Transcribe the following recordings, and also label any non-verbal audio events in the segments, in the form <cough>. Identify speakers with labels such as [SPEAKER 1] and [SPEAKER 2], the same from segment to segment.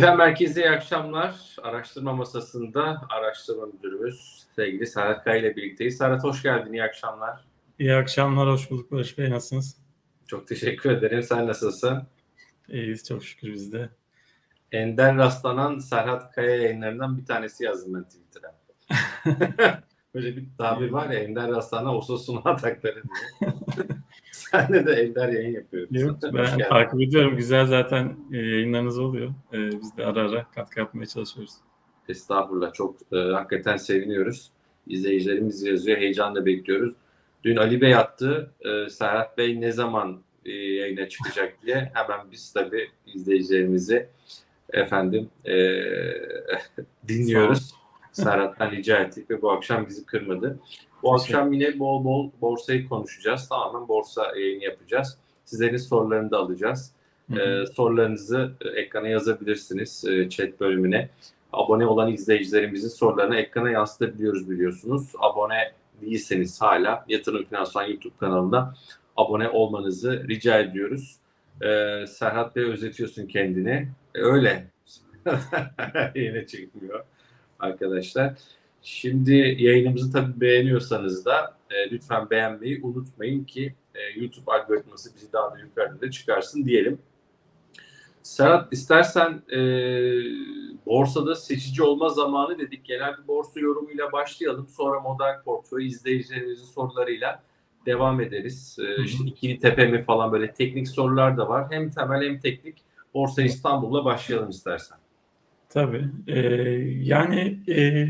[SPEAKER 1] Efendim merkeze iyi akşamlar. Araştırma masasında araştırma müdürümüz sevgili Serhat Kaya ile birlikteyiz. Serhat hoş geldin, iyi akşamlar.
[SPEAKER 2] İyi akşamlar, hoş bulduk Barış Bey. Nasılsınız?
[SPEAKER 1] Çok teşekkür ederim. Sen nasılsın?
[SPEAKER 2] İyiyiz, çok şükür biz de.
[SPEAKER 1] Ender rastlanan Serhat Kaya yayınlarından bir tanesi yazdım ben Twitter'a. <laughs> Böyle bir tabir var ya Ender rastlanan Ososuna atakları diye. <laughs> Sen de Ender yayın yapıyorsun.
[SPEAKER 2] Yok, ben takip ediyorum. Güzel zaten e, yayınlarınız oluyor. E, biz de ara ara katkı yapmaya çalışıyoruz.
[SPEAKER 1] Estağfurullah. Çok e, hakikaten seviniyoruz. İzleyicilerimiz yazıyor. Heyecanla bekliyoruz. Dün Ali Bey attı. E, Serhat Bey ne zaman e, yayına çıkacak diye. Hemen biz tabii izleyicilerimizi efendim e, <laughs> dinliyoruz. Serhat'tan rica ettik ve bu akşam bizi kırmadı. Bu akşam yine bol bol borsayı konuşacağız. Tamamen borsa yayını yapacağız. Sizlerin sorularını da alacağız. Ee, sorularınızı ekrana yazabilirsiniz e, chat bölümüne. Abone olan izleyicilerimizin sorularını ekrana yansıtabiliyoruz biliyorsunuz. Abone değilseniz hala Yatırım Finansman YouTube kanalında abone olmanızı rica ediyoruz. Ee, Serhat Bey özetiyorsun kendini. E, öyle. <laughs> Yine çıkmıyor arkadaşlar. Şimdi yayınımızı tabii beğeniyorsanız da e, lütfen beğenmeyi unutmayın ki e, YouTube algoritması bizi daha da yukarıda çıkarsın diyelim. Serhat istersen e, borsada seçici olma zamanı dedik. Genel bir borsa yorumuyla başlayalım. Sonra model portföy izleyicilerimizin sorularıyla devam ederiz. E, işte ikili tepe mi falan böyle teknik sorular da var. Hem temel hem teknik. Borsa İstanbul'la başlayalım istersen.
[SPEAKER 2] Tabii. Ee, yani e,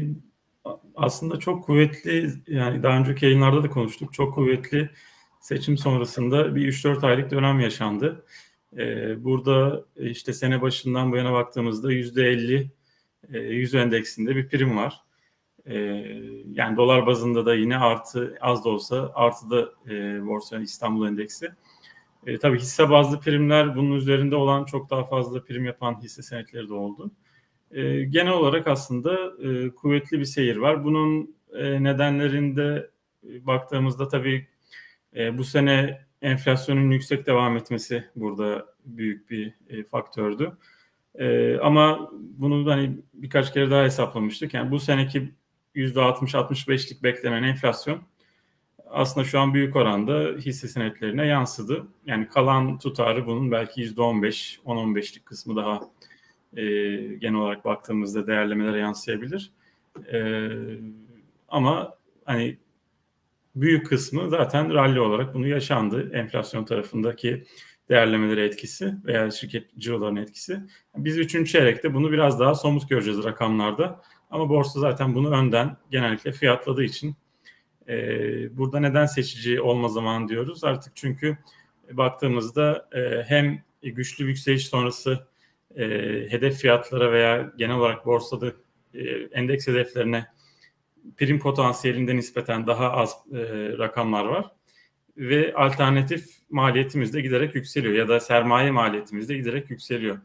[SPEAKER 2] aslında çok kuvvetli yani daha önceki yayınlarda da konuştuk. Çok kuvvetli seçim sonrasında bir 3-4 aylık dönem yaşandı. Ee, burada işte sene başından bu yana baktığımızda %50 e, 100 endeksinde bir prim var. Ee, yani dolar bazında da yine artı az da olsa artı da e, borsa İstanbul endeksi. E, tabii hisse bazlı primler bunun üzerinde olan çok daha fazla prim yapan hisse senetleri de oldu. E, genel olarak aslında e, kuvvetli bir seyir var. Bunun e, nedenlerinde e, baktığımızda tabii e, bu sene enflasyonun yüksek devam etmesi burada büyük bir e, faktördü. E, ama bunu hani birkaç kere daha hesaplamıştık. Yani bu seneki %60-65'lik beklenen enflasyon aslında şu an büyük oranda hisse senetlerine yansıdı. Yani kalan tutarı bunun belki %15, 10-15'lik kısmı daha e, genel olarak baktığımızda değerlemelere yansıyabilir. E, ama hani büyük kısmı zaten rally olarak bunu yaşandı. Enflasyon tarafındaki değerlemelere etkisi veya şirket ciroların etkisi. Biz üçüncü çeyrekte bunu biraz daha somut göreceğiz rakamlarda. Ama borsa zaten bunu önden genellikle fiyatladığı için e, burada neden seçici olma zamanı diyoruz. Artık çünkü baktığımızda e, hem güçlü yükseliş sonrası e, hedef fiyatlara veya genel olarak borsada e, endeks hedeflerine prim potansiyelinde nispeten daha az e, rakamlar var. Ve alternatif maliyetimiz de giderek yükseliyor ya da sermaye maliyetimiz de giderek yükseliyor.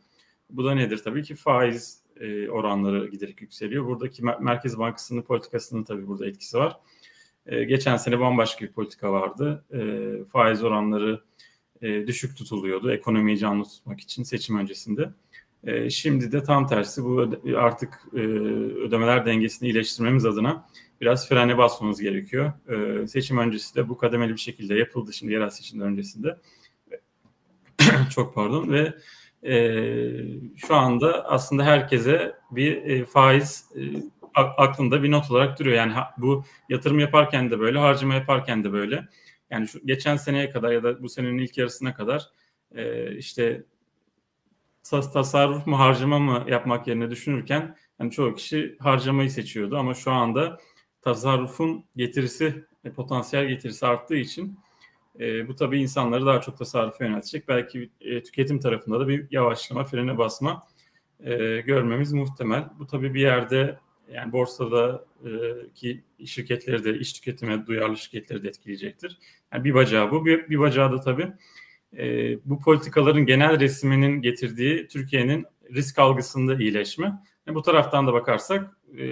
[SPEAKER 2] Bu da nedir? Tabii ki faiz e, oranları giderek yükseliyor. Buradaki Merkez Bankası'nın politikasının tabii burada etkisi var. E, geçen sene bambaşka bir politika vardı. E, faiz oranları e, düşük tutuluyordu ekonomiyi canlı tutmak için seçim öncesinde. E, şimdi de tam tersi bu artık e, ödemeler dengesini iyileştirmemiz adına biraz frene basmamız gerekiyor. E, seçim öncesi de bu kademeli bir şekilde yapıldı şimdi yerel seçimler öncesinde. <clears throat> Çok pardon ve e, şu anda aslında herkese bir e, faiz e, aklında bir not olarak duruyor. Yani ha, bu yatırım yaparken de böyle, harcama yaparken de böyle. Yani şu geçen seneye kadar ya da bu senenin ilk yarısına kadar e, işte tasarruf mu harcama mı yapmak yerine düşünürken yani çoğu kişi harcamayı seçiyordu ama şu anda tasarrufun getirisi e, potansiyel getirisi arttığı için e, bu tabii insanları daha çok tasarrufa yöneltecek. Belki e, tüketim tarafında da bir yavaşlama, frene basma e, görmemiz muhtemel. Bu tabii bir yerde yani borsada e, ki şirketleri de iş tüketime duyarlı şirketleri de etkileyecektir. Yani bir bacağı bu. Bir, bir bacağı da tabii e, bu politikaların genel resminin getirdiği Türkiye'nin risk algısında iyileşme. Yani bu taraftan da bakarsak e,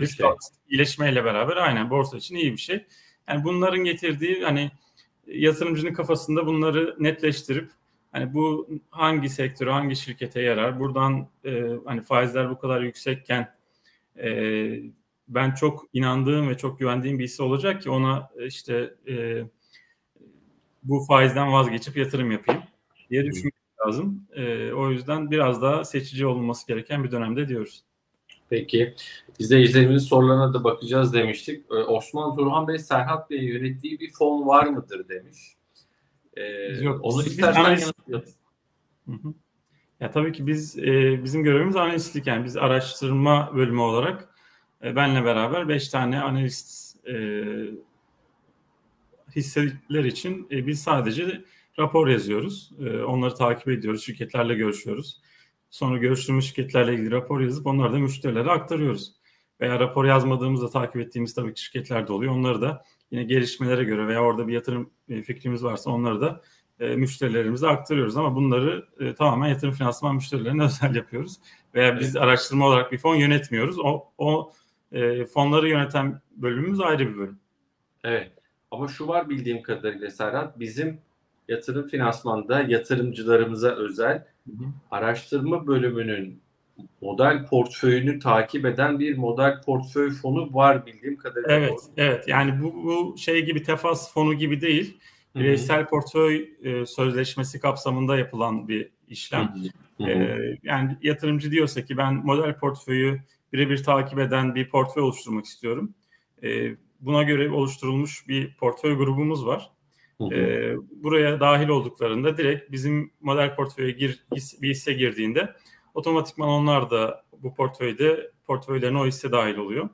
[SPEAKER 2] risk şey. algısı iyileşmeyle beraber aynen borsa için iyi bir şey. Yani bunların getirdiği hani yatırımcının kafasında bunları netleştirip hani bu hangi sektöre, hangi şirkete yarar? Buradan e, hani faizler bu kadar yüksekken e, ben çok inandığım ve çok güvendiğim bir hisse olacak ki ona işte e, bu faizden vazgeçip yatırım yapayım diye düşünmek lazım. E, o yüzden biraz daha seçici olması gereken bir dönemde diyoruz.
[SPEAKER 1] Peki. İzleyicilerimizin sorularına da bakacağız demiştik. Ee, Osman Turhan Bey, Serhat Bey'in yönettiği bir fon var mıdır demiş. Ee, Yok. Onu istersen yanıtlayalım.
[SPEAKER 2] Ya tabii ki biz e, bizim görevimiz analistlik yani biz araştırma bölümü olarak e, benle beraber 5 tane analist e, hisseler için e, biz sadece rapor yazıyoruz. E, onları takip ediyoruz, şirketlerle görüşüyoruz. Sonra görüştüğümüz şirketlerle ilgili rapor yazıp onları da müşterilere aktarıyoruz. Veya rapor yazmadığımızda takip ettiğimiz tabii ki şirketler de oluyor. Onları da yine gelişmelere göre veya orada bir yatırım e, fikrimiz varsa onları da e, müşterilerimize aktarıyoruz. Ama bunları e, tamamen yatırım finansman müşterilerine <laughs> özel yapıyoruz. Veya biz araştırma olarak bir fon yönetmiyoruz. O, o e, fonları yöneten bölümümüz ayrı bir bölüm.
[SPEAKER 1] Evet. Ama şu var bildiğim kadarıyla Serhat, bizim yatırım finansmanda yatırımcılarımıza özel araştırma bölümünün model portföyünü takip eden bir model portföy fonu var bildiğim kadarıyla.
[SPEAKER 2] Evet, doğru. evet. Yani bu, bu şey gibi tefas fonu gibi değil. Bireysel portföy e, sözleşmesi kapsamında yapılan bir işlem. Hı hı. E, yani yatırımcı diyorsa ki ben model portföyü birebir takip eden bir portföy oluşturmak istiyorum. E, buna göre oluşturulmuş bir portföy grubumuz var. E, buraya dahil olduklarında direkt bizim model portföye gir, bir hisse girdiğinde otomatikman onlar da bu portföyde portföylerine o hisse dahil oluyor.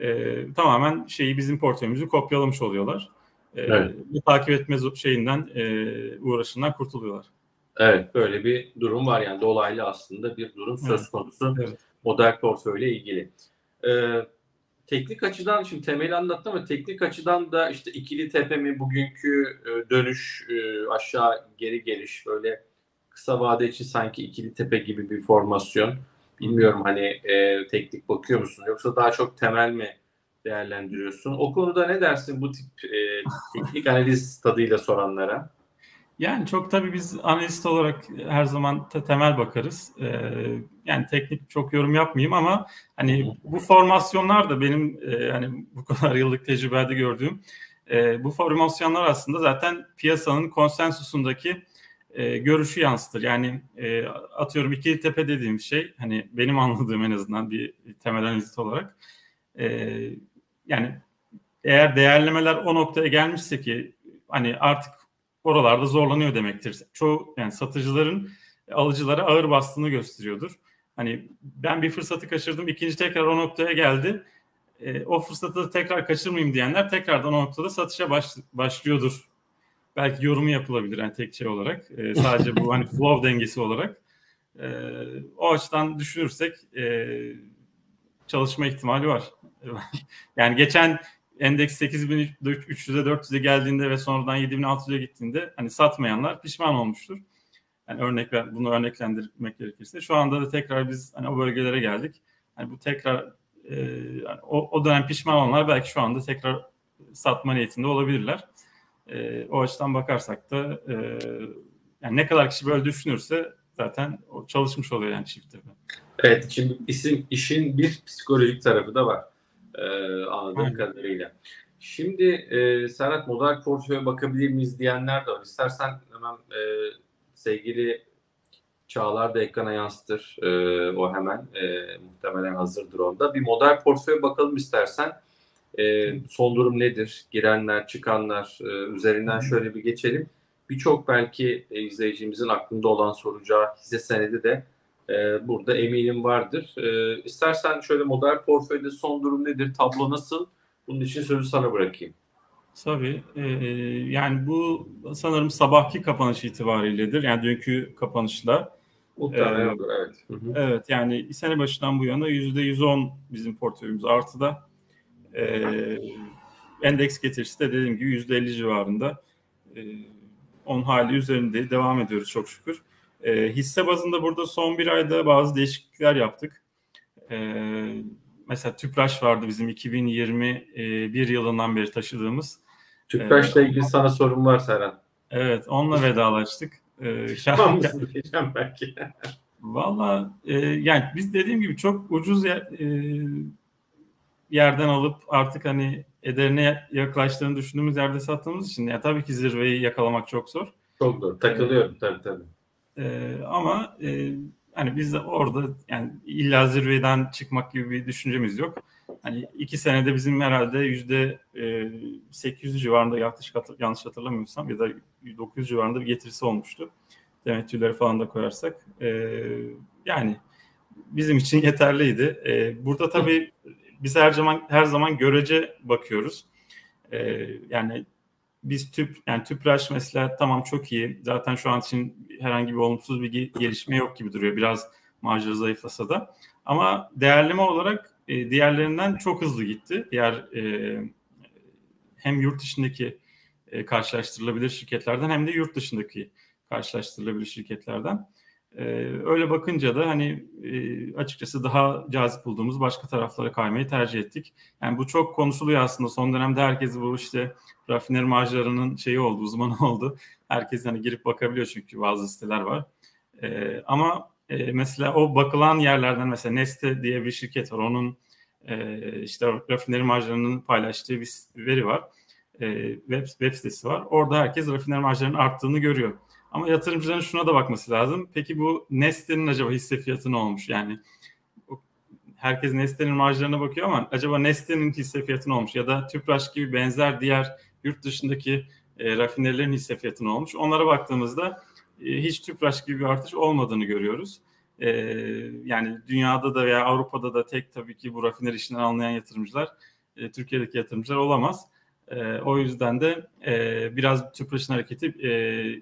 [SPEAKER 2] E, tamamen şeyi bizim portföyümüzü kopyalamış oluyorlar. E, evet. Bu takip etme şeyinden e, uğraşından kurtuluyorlar.
[SPEAKER 1] Evet böyle bir durum var yani dolaylı aslında bir durum söz konusu evet. model portföyle ilgili. Ee, teknik açıdan şimdi temeli anlattım ama teknik açıdan da işte ikili tepe mi bugünkü e, dönüş e, aşağı geri geliş böyle kısa vade için sanki ikili tepe gibi bir formasyon. Bilmiyorum hani e, teknik bakıyor musun yoksa daha çok temel mi değerlendiriyorsun? O konuda ne dersin bu tip e, teknik analiz tadıyla soranlara?
[SPEAKER 2] Yani çok tabii biz analist olarak her zaman temel bakarız. Ee, yani teknik çok yorum yapmayayım ama hani bu formasyonlar da benim e, hani bu kadar yıllık tecrübede gördüğüm e, bu formasyonlar aslında zaten piyasanın konsensusundaki e, görüşü yansıtır. Yani e, atıyorum ikili tepe dediğim şey hani benim anladığım en azından bir temel analist olarak e, yani eğer değerlemeler o noktaya gelmişse ki hani artık oralarda zorlanıyor demektir. Çoğu yani satıcıların alıcılara ağır bastığını gösteriyordur. Hani ben bir fırsatı kaçırdım, ikinci tekrar o noktaya geldi. E, o fırsatı tekrar kaçırmayayım diyenler tekrardan o noktada satışa baş, başlıyordur. Belki yorumu yapılabilir yani tek şey olarak. E, sadece bu hani flow dengesi olarak. E, o açıdan düşünürsek e, çalışma ihtimali var. <laughs> yani geçen endeks 8300'e 400'e geldiğinde ve sonradan 7600'e gittiğinde hani satmayanlar pişman olmuştur. Yani örnek ver, bunu örneklendirmek gerekirse şu anda da tekrar biz hani o bölgelere geldik. Hani bu tekrar e, o, o dönem pişman olanlar belki şu anda tekrar satma niyetinde olabilirler. E, o açıdan bakarsak da e, yani ne kadar kişi böyle düşünürse zaten o çalışmış oluyor yani çiftte.
[SPEAKER 1] Evet şimdi isim işin bir psikolojik tarafı da var e, anladığım Aynen. kadarıyla. Şimdi e, Serhat model portföye bakabilir miyiz diyenler de var. İstersen hemen e, sevgili Çağlar da ekrana yansıtır e, o hemen. E, muhtemelen hazırdır onda. Bir model portföye bakalım istersen. E, son durum nedir? Girenler, çıkanlar e, üzerinden şöyle bir geçelim. Birçok belki izleyicimizin aklında olan soracağı hisse senedi de e, burada eminim vardır. E, istersen şöyle model portföyde son durum nedir, tablo nasıl? Bunun için sözü sana bırakayım.
[SPEAKER 2] Tabii. E, yani bu sanırım sabahki kapanış itibariyledir. Yani dünkü kapanışla.
[SPEAKER 1] Muhtemelen ee, evet.
[SPEAKER 2] Hı hı. Evet yani sene başından bu yana yüzde 110 bizim portföyümüz artıda. Ee, endeks getirisi de dediğim gibi yüzde 50 civarında. Ee, on hali üzerinde devam ediyoruz çok şükür. E, hisse bazında burada son bir ayda bazı değişiklikler yaptık. E, mesela Tüpraş vardı bizim 2021 yılından beri taşıdığımız.
[SPEAKER 1] Tüpraş'la ilgili sana sorum var Serhan.
[SPEAKER 2] Evet, onunla <laughs> vedalaştık.
[SPEAKER 1] Ee, tamam mısın diyeceğim belki.
[SPEAKER 2] Valla e, yani biz dediğim gibi çok ucuz yer, e, yerden alıp artık hani ederine yaklaştığını düşündüğümüz yerde sattığımız için yani tabii ki zirveyi yakalamak çok zor.
[SPEAKER 1] Çok zor. Takılıyorum ee, tabii tabii.
[SPEAKER 2] E, ama e, hani biz de orada yani illa zirveden çıkmak gibi bir düşüncemiz yok. Hani iki senede bizim herhalde yüzde 800 e, civarında yaklaşık yanlış hatırlamıyorsam ya da 900 civarında bir getirisi olmuştu. Temettüleri falan da koyarsak. E, yani bizim için yeterliydi. E, burada tabii biz her zaman her zaman görece bakıyoruz. Yani biz tüp yani tüpraş mesela tamam çok iyi. Zaten şu an için herhangi bir olumsuz bir gelişme yok gibi duruyor. Biraz marjları zayıflasa da. Ama değerleme olarak e, diğerlerinden çok hızlı gitti. Diğer e, hem yurt içindeki e, karşılaştırılabilir şirketlerden hem de yurt dışındaki karşılaştırılabilir şirketlerden. E, öyle bakınca da hani e, açıkçası daha cazip bulduğumuz başka taraflara kaymayı tercih ettik. Yani bu çok konuşuluyor aslında. Son dönemde herkes bu işte rafineri marjlarının şeyi oldu, uzmanı <laughs> oldu. Herkes hani girip bakabiliyor çünkü bazı siteler var. E, ama e, mesela o bakılan yerlerden mesela Neste diye bir şirket var. Onun e, işte rafineri marjlarının paylaştığı bir veri var. Web, web sitesi var. Orada herkes rafineri marjlarının arttığını görüyor. Ama yatırımcıların şuna da bakması lazım. Peki bu Neste'nin acaba hisse fiyatı ne olmuş? Yani herkes Neste'nin marjlarına bakıyor ama acaba Neste'nin hisse fiyatı ne olmuş? Ya da Tüpraş gibi benzer diğer yurt dışındaki e, rafinerilerin hisse fiyatı ne olmuş? Onlara baktığımızda e, hiç tüpraş gibi bir artış olmadığını görüyoruz. E, yani dünyada da veya Avrupa'da da tek tabii ki bu rafiner işinden anlayan yatırımcılar e, Türkiye'deki yatırımcılar olamaz. O yüzden de biraz tüpraşın hareketi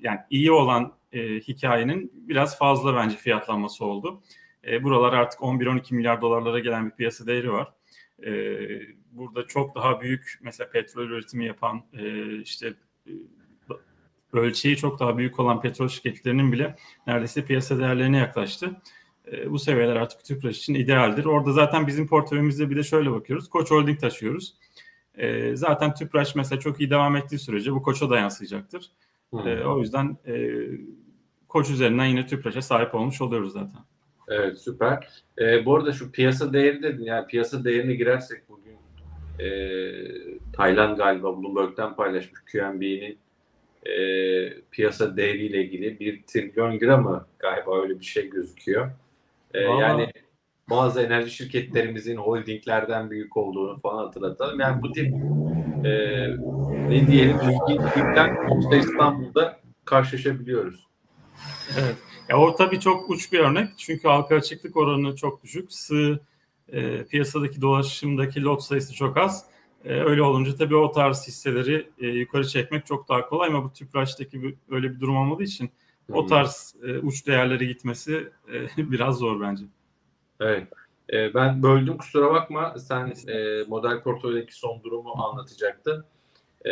[SPEAKER 2] yani iyi olan hikayenin biraz fazla bence fiyatlanması oldu. buralar artık 11-12 milyar dolarlara gelen bir piyasa değeri var. burada çok daha büyük mesela petrol üretimi yapan işte ölçeği çok daha büyük olan petrol şirketlerinin bile neredeyse piyasa değerlerine yaklaştı. E, bu seviyeler artık Tüpraş için idealdir. Orada zaten bizim portföyümüzde bir de şöyle bakıyoruz. Koç Holding taşıyoruz. E, zaten Tüpraş mesela çok iyi devam ettiği sürece bu Koç'a da yansıyacaktır. E, o yüzden e, Koç üzerinden yine Tüpraş'a sahip olmuş oluyoruz zaten.
[SPEAKER 1] Evet süper. E, bu arada şu piyasa değeri dedin yani piyasa değerine girersek bugün e, Tayland galiba Bloomberg'den paylaşmış QNB'nin e, piyasa değeriyle ilgili bir trilyon lira mı galiba öyle bir şey gözüküyor. E, yani bazı enerji şirketlerimizin holdinglerden büyük olduğunu falan hatırlatalım. Yani bu tip e, ne diyelim ilginçlikten İstanbul'da karşılaşabiliyoruz.
[SPEAKER 2] Evet. Ya o tabii çok uç bir örnek. Çünkü halka açıklık oranı çok düşük. Sığ e, piyasadaki dolaşımdaki lot sayısı çok az. E, öyle olunca tabii o tarz hisseleri e, yukarı çekmek çok daha kolay ama bu Tüpraş'taki bir, öyle bir durum olmadığı için hmm. o tarz e, uç değerlere gitmesi e, <laughs> biraz zor bence.
[SPEAKER 1] Evet. E, ben böldüm kusura bakma. Sen e, model portföydeki son durumu anlatacaktın. E,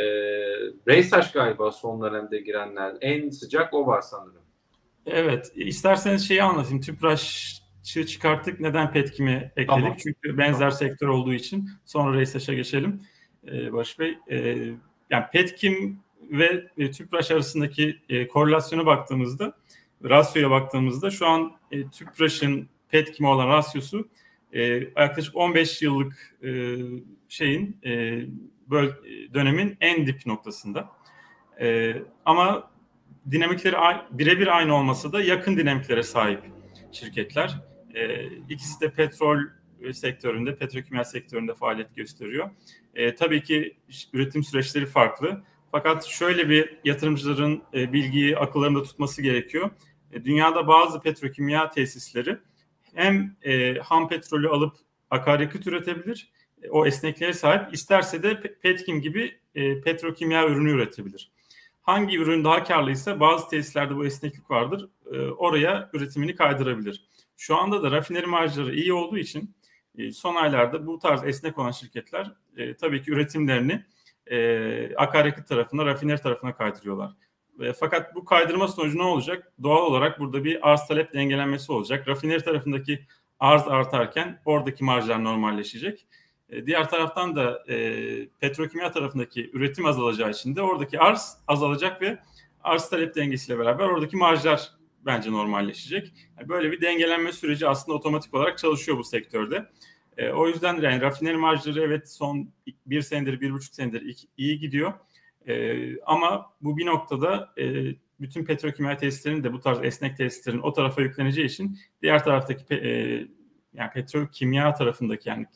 [SPEAKER 1] Reysaş galiba son dönemde girenler. En sıcak o var sanırım.
[SPEAKER 2] Evet. İsterseniz şeyi anlatayım. Tüpraş çığ çıkarttık. Neden Petkim'i ekledik? Tamam. Çünkü benzer tamam. sektör olduğu için. Sonra Reysaş'a geçelim. Ee, Barış Bey. E, yani Petkim ve e, Tüpraş arasındaki e, korelasyona baktığımızda, rasyoya baktığımızda şu an e, Tüpraş'ın Petkim'e olan rasyosu e, yaklaşık 15 yıllık e, şeyin e, böl dönemin en dip noktasında. E, ama dinamikleri birebir aynı olmasa da yakın dinamiklere sahip şirketler. E, ikisi de petrol sektöründe, petrokimya sektöründe faaliyet gösteriyor. E, tabii ki üretim süreçleri farklı. Fakat şöyle bir yatırımcıların e, bilgiyi akıllarında tutması gerekiyor. E, dünyada bazı petrokimya tesisleri hem e, ham petrolü alıp akaryakıt üretebilir, e, o esnekliğe sahip. İsterse de petkim gibi e, petrokimya ürünü üretebilir. Hangi ürün daha karlıysa bazı tesislerde bu esneklik vardır. E, oraya üretimini kaydırabilir. Şu anda da rafineri marjları iyi olduğu için e, son aylarda bu tarz esnek olan şirketler e, tabii ki üretimlerini e, akaryakıt tarafına, rafineri tarafına kaydırıyorlar. E, fakat bu kaydırma sonucu ne olacak? Doğal olarak burada bir arz talep dengelenmesi olacak. Rafineri tarafındaki arz artarken oradaki marjlar normalleşecek. E, diğer taraftan da e, petrokimya tarafındaki üretim azalacağı için de oradaki arz azalacak ve arz talep dengesiyle beraber oradaki marjlar bence normalleşecek. Yani böyle bir dengelenme süreci aslında otomatik olarak çalışıyor bu sektörde. E, o yüzden yani rafineri marjları evet son bir senedir, bir buçuk senedir iyi gidiyor. E, ama bu bir noktada e, bütün petrokimya tesislerinin de bu tarz esnek tesislerin o tarafa yükleneceği için diğer taraftaki e, yani petrokimya tarafındaki yani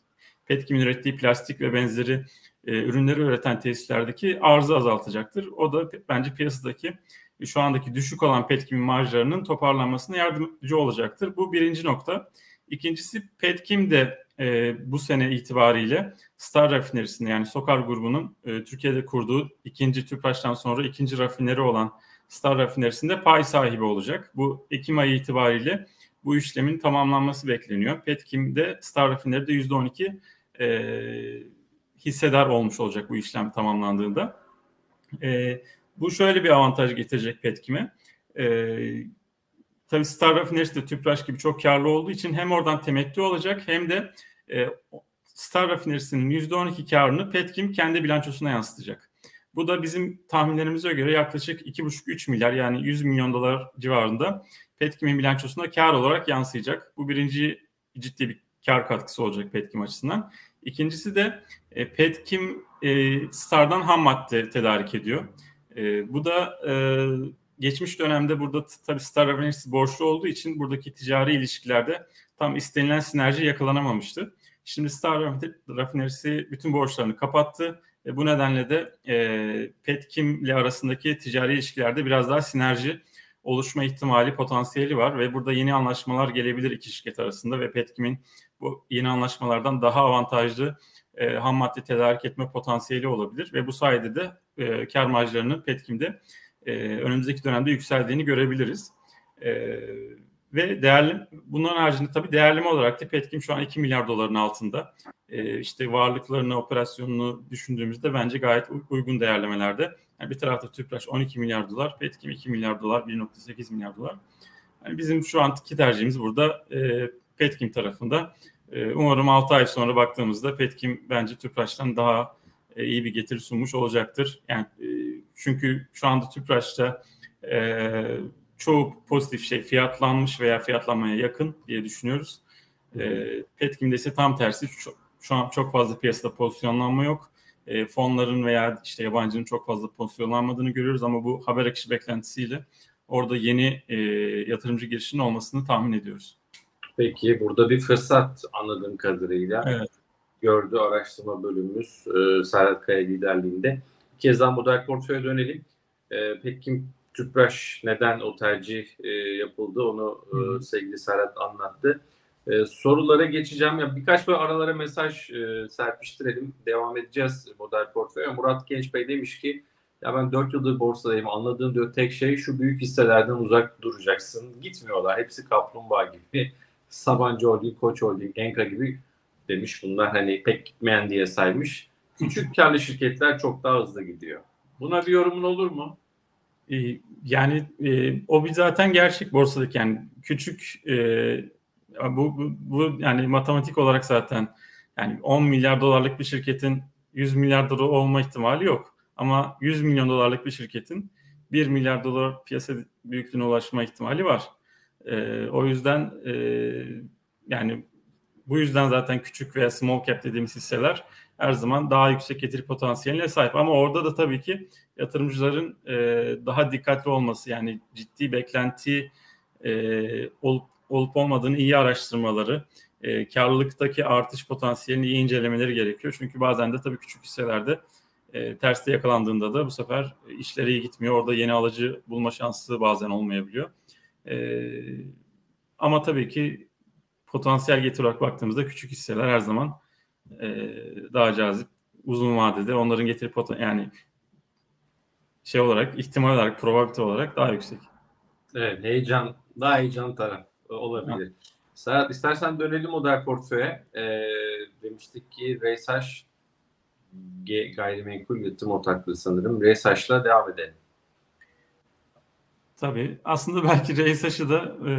[SPEAKER 2] Petkim ürettiği plastik ve benzeri e, ürünleri üreten tesislerdeki arzı azaltacaktır. O da bence piyasadaki şu andaki düşük olan Petkim marjlarının toparlanmasına yardımcı olacaktır. Bu birinci nokta. İkincisi Petkim de e, bu sene itibariyle Star rafinerisinde yani Sokar grubunun e, Türkiye'de kurduğu ikinci Tüpraş'tan sonra ikinci rafineri olan Star rafinerisinde pay sahibi olacak. Bu Ekim ayı itibariyle bu işlemin tamamlanması bekleniyor. Petkim'de Star rafineride %12 e, hissedar olmuş olacak bu işlem tamamlandığında. E, bu şöyle bir avantaj getirecek Petkim'e. E, tabii Star Rafinerisi de Tüpraş gibi çok karlı olduğu için hem oradan temettü olacak hem de e, Star Rafinerisi'nin %12 karını Petkim kendi bilançosuna yansıtacak. Bu da bizim tahminlerimize göre yaklaşık 2,5-3 milyar yani 100 milyon dolar civarında Petkim'in bilançosuna kar olarak yansıyacak. Bu birinci ciddi bir kar katkısı olacak Petkim açısından. İkincisi de e, Petkim e, Star'dan ham madde tedarik ediyor. E, bu da e, geçmiş dönemde burada tabii Star Rafinerisi borçlu olduğu için buradaki ticari ilişkilerde tam istenilen sinerji yakalanamamıştı. Şimdi Star Rafinerisi bütün borçlarını kapattı. E, bu nedenle de e, Petkim ile arasındaki ticari ilişkilerde biraz daha sinerji oluşma ihtimali, potansiyeli var ve burada yeni anlaşmalar gelebilir iki şirket arasında ve Petkim'in bu yeni anlaşmalardan daha avantajlı e, ham madde tedarik etme potansiyeli olabilir ve bu sayede de e, kar marjlarının Petkim'de e, önümüzdeki dönemde yükseldiğini görebiliriz. E, ve değerli bunların haricinde tabii değerleme olarak da Petkim şu an 2 milyar doların altında. E, işte varlıklarını, operasyonunu düşündüğümüzde bence gayet uygun değerlemelerde. Yani bir tarafta Tüpraş 12 milyar dolar, Petkim 2 milyar dolar, 1.8 milyar dolar. Yani bizim şu anki tercihimiz burada e, Petkim tarafında. E, umarım 6 ay sonra baktığımızda Petkim bence Tüpraş'tan daha e, iyi bir getiri sunmuş olacaktır. Yani e, çünkü şu anda Tüpraş'ta e, çoğu pozitif şey fiyatlanmış veya fiyatlanmaya yakın diye düşünüyoruz. E, Petkim'de ise tam tersi şu, şu an çok fazla piyasada pozisyonlanma yok. E, fonların veya işte yabancının çok fazla pozisyonlanmadığını görüyoruz ama bu haber akışı beklentisiyle orada yeni e, yatırımcı girişinin olmasını tahmin ediyoruz.
[SPEAKER 1] Peki burada bir fırsat anladığım kadarıyla evet. gördü araştırma bölümümüz e, Serhat Kaya liderliğinde. Bir kez daha model portföye dönelim. E, peki Tüpraş neden o tercih e, yapıldı onu e, sevgili Serhat anlattı. E, sorulara geçeceğim. Ya birkaç böyle aralara mesaj e, serpiştirelim. Devam edeceğiz model portföye. Murat Genç Bey demiş ki ya ben 4 yıldır borsadayım. Anladığım diyor tek şey şu büyük hisselerden uzak duracaksın. Gitmiyorlar. Hepsi kaplumbağa gibi. <laughs> Sabancı Holding, Koç Holding, Enka gibi demiş. Bunlar hani pek gitmeyen diye saymış. Küçük karlı şirketler çok daha hızlı gidiyor. Buna bir yorumun olur mu?
[SPEAKER 2] Ee, yani e, o bir zaten gerçek borsadaki yani küçük e, bu, bu, bu yani matematik olarak zaten yani 10 milyar dolarlık bir şirketin 100 milyar dolar olma ihtimali yok. Ama 100 milyon dolarlık bir şirketin 1 milyar dolar piyasa büyüklüğüne ulaşma ihtimali var. E, o yüzden e, yani bu yüzden zaten küçük veya small cap dediğimiz hisseler her zaman daha yüksek getiri potansiyeline sahip. Ama orada da tabii ki yatırımcıların e, daha dikkatli olması yani ciddi beklenti e, olup, olup olmadığını iyi araştırmaları, e, karlılıktaki artış potansiyelini iyi incelemeleri gerekiyor. Çünkü bazen de tabii küçük hisselerde e, terste yakalandığında da bu sefer işleri iyi gitmiyor. Orada yeni alıcı bulma şansı bazen olmayabiliyor. E, ama tabii ki potansiyel getiri olarak baktığımızda küçük hisseler her zaman e, daha cazip. Uzun vadede onların getiri potansiyel yani şey olarak ihtimal olarak probabilite olarak daha yüksek.
[SPEAKER 1] Evet heyecan daha heyecan taraf olabilir. Evet. Serhat istersen dönelim model portföye. E, demiştik ki Reysaş gayrimenkul yatırım ortaklığı sanırım. Reysaş'la devam edelim.
[SPEAKER 2] Tabii. Aslında belki Reysaş'ı da e,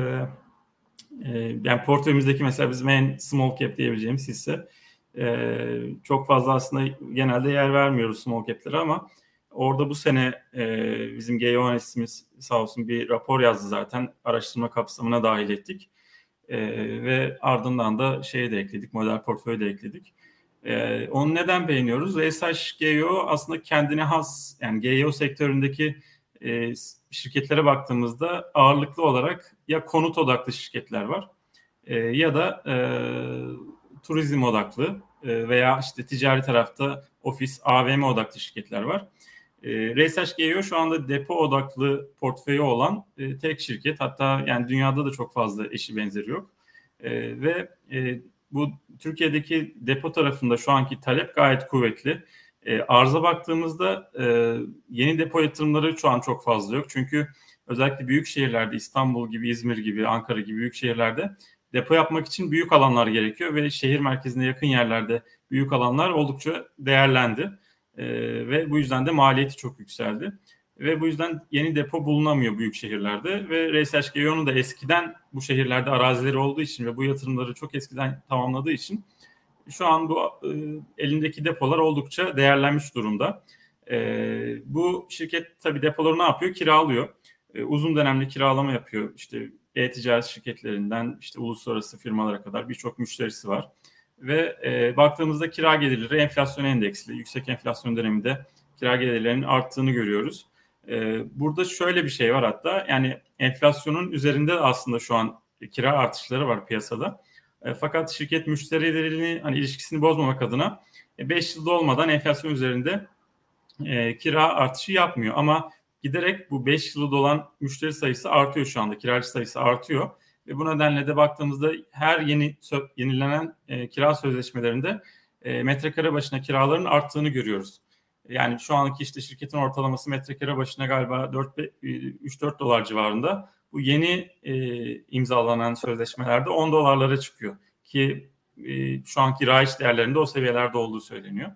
[SPEAKER 2] e, yani portföyümüzdeki mesela bizim en small cap diyebileceğimiz hisse. E, çok fazla aslında genelde yer vermiyoruz small cap'lere ama orada bu sene e, bizim GEO analistimiz sağ olsun bir rapor yazdı zaten. Araştırma kapsamına dahil ettik. E, ve ardından da şeyi de ekledik, model portföyü de ekledik. E, onu neden beğeniyoruz? RSH GEO aslında kendine has, yani GEO sektöründeki e, şirketlere baktığımızda ağırlıklı olarak ya konut odaklı şirketler var e, ya da e, turizm odaklı e, veya işte ticari tarafta ofis, AVM odaklı şirketler var. E, Research GEO şu anda depo odaklı portföyü olan e, tek şirket. Hatta yani dünyada da çok fazla eşi benzeri yok. E, ve bu Türkiye'deki depo tarafında şu anki talep gayet kuvvetli. E, baktığımızda yeni depo yatırımları şu an çok fazla yok. Çünkü özellikle büyük şehirlerde İstanbul gibi, İzmir gibi, Ankara gibi büyük şehirlerde depo yapmak için büyük alanlar gerekiyor ve şehir merkezine yakın yerlerde büyük alanlar oldukça değerlendi. E, ve bu yüzden de maliyeti çok yükseldi. Ve bu yüzden yeni depo bulunamıyor büyük şehirlerde ve Research Geo'nun da eskiden bu şehirlerde arazileri olduğu için ve bu yatırımları çok eskiden tamamladığı için şu an bu e, elindeki depolar oldukça değerlenmiş durumda. E, bu şirket tabii depoları ne yapıyor? Kiralıyor. E, uzun dönemli kiralama yapıyor. İşte e-ticaret şirketlerinden işte uluslararası firmalara kadar birçok müşterisi var. Ve e, baktığımızda kira gelirleri enflasyon endeksli. Yüksek enflasyon döneminde kira gelirlerinin arttığını görüyoruz. E, burada şöyle bir şey var hatta yani enflasyonun üzerinde aslında şu an kira artışları var piyasada. E, fakat şirket müşterilerini hani ilişkisini bozmamak adına 5 e, yılda olmadan enflasyon üzerinde e, kira artışı yapmıyor. Ama giderek bu 5 yılı dolan müşteri sayısı artıyor şu anda. Kiracı sayısı artıyor. Ve bu nedenle de baktığımızda her yeni yenilenen e, kira sözleşmelerinde e, metrekare başına kiraların arttığını görüyoruz. Yani şu anki işte şirketin ortalaması metrekare başına galiba 3-4 e, dolar civarında. Bu yeni e, imzalanan sözleşmelerde 10 dolarlara çıkıyor. Ki e, şu anki raiç değerlerinde o seviyelerde olduğu söyleniyor.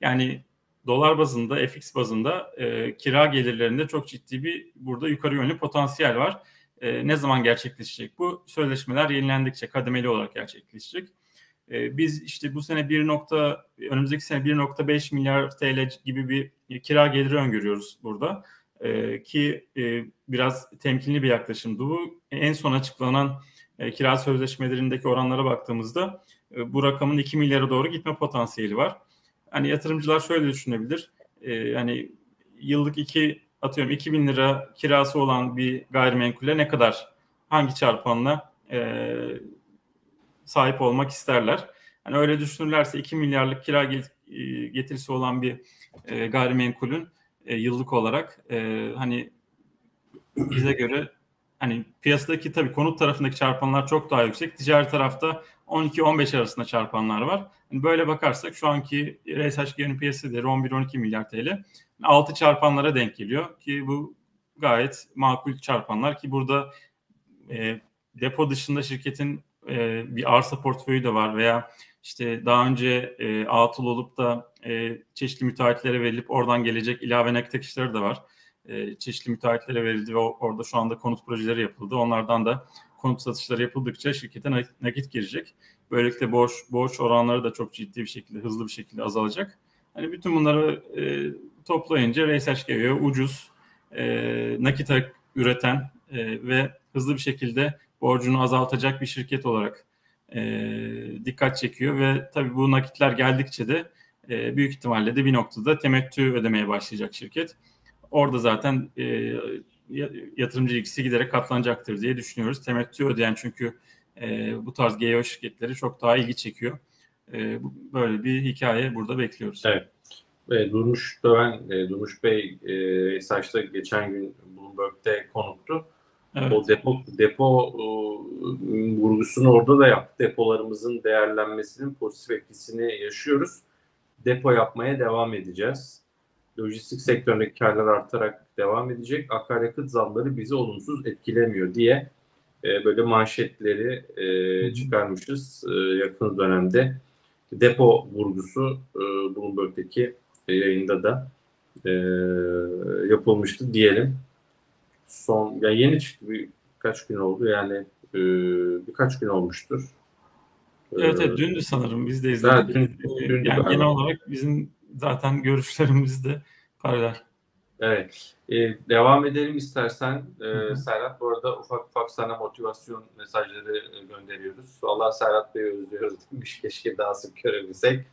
[SPEAKER 2] Yani dolar bazında, FX bazında e, kira gelirlerinde çok ciddi bir burada yukarı yönlü potansiyel var. E, ne zaman gerçekleşecek bu? Sözleşmeler yenilendikçe kademeli olarak gerçekleşecek. E, biz işte bu sene 1. Nokta, önümüzdeki sene 1.5 milyar TL gibi bir kira geliri öngörüyoruz burada. E, ki e, biraz temkinli bir yaklaşımdı bu. En son açıklanan e, kira sözleşmelerindeki oranlara baktığımızda e, bu rakamın 2 milyara doğru gitme potansiyeli var. Hani yatırımcılar şöyle düşünebilir. E, hani yıllık 2 atıyorum 2000 lira kirası olan bir gayrimenkule ne kadar hangi çarpanla e, sahip olmak isterler. Hani öyle düşünürlerse 2 milyarlık kira e, getirisi olan bir e, gayrimenkulün e, yıllık olarak e, hani bize göre hani piyasadaki tabii konut tarafındaki çarpanlar çok daha yüksek. Ticari tarafta 12-15 arasında çarpanlar var. Yani böyle bakarsak şu anki RSHG'nin piyasa değeri 11-12 milyar TL. 6 çarpanlara denk geliyor ki bu gayet makul çarpanlar ki burada e, depo dışında şirketin e, bir arsa portföyü de var veya işte daha önce e, atıl olup da e, çeşitli müteahhitlere verilip oradan gelecek ilave nakit akışları da var. E, çeşitli müteahhitlere verildi ve orada şu anda konut projeleri yapıldı. Onlardan da konut satışları yapıldıkça şirkete nakit girecek. Böylelikle borç borç oranları da çok ciddi bir şekilde, hızlı bir şekilde azalacak. Hani bütün bunları e, toplayınca RSH geliyor. Ucuz, e, nakit üreten e, ve hızlı bir şekilde borcunu azaltacak bir şirket olarak e, dikkat çekiyor ve tabii bu nakitler geldikçe de e, büyük ihtimalle de bir noktada temettü ödemeye başlayacak şirket. Orada zaten e, yatırımcı ilgisi giderek katlanacaktır diye düşünüyoruz. Temettü ödeyen çünkü e, bu tarz GEO şirketleri çok daha ilgi çekiyor. E, böyle bir hikaye burada bekliyoruz.
[SPEAKER 1] Evet. E, Durmuş Döven, e, Durmuş Bey e, Saç'ta geçen gün Bloomberg'de konuktu. Evet. O depo depo e, vurgusunu orada da yaptı. Depolarımızın değerlenmesinin pozitif etkisini yaşıyoruz. Depo yapmaya devam edeceğiz. Lojistik sektöründeki karlar artarak devam edecek. Akaryakıt zamları bizi olumsuz etkilemiyor diye e, böyle manşetleri e, çıkarmışız e, yakın dönemde. Depo vurgusu e, Bloomberg'deki yayında da e, yapılmıştı diyelim son ya yeni çıktı bir kaç gün oldu yani e, birkaç gün olmuştur.
[SPEAKER 2] Evet, evet dündü sanırım biz de izledik. Evet, dün, dün, yani genel olarak bizim zaten görüşlerimiz de paralel.
[SPEAKER 1] Evet. Ee, devam edelim istersen. Ee, Serhat bu arada ufak ufak sana motivasyon mesajları gönderiyoruz. Valla Serhat Bey'i özlüyoruz demiş. <laughs> Keşke daha sık görebilsek.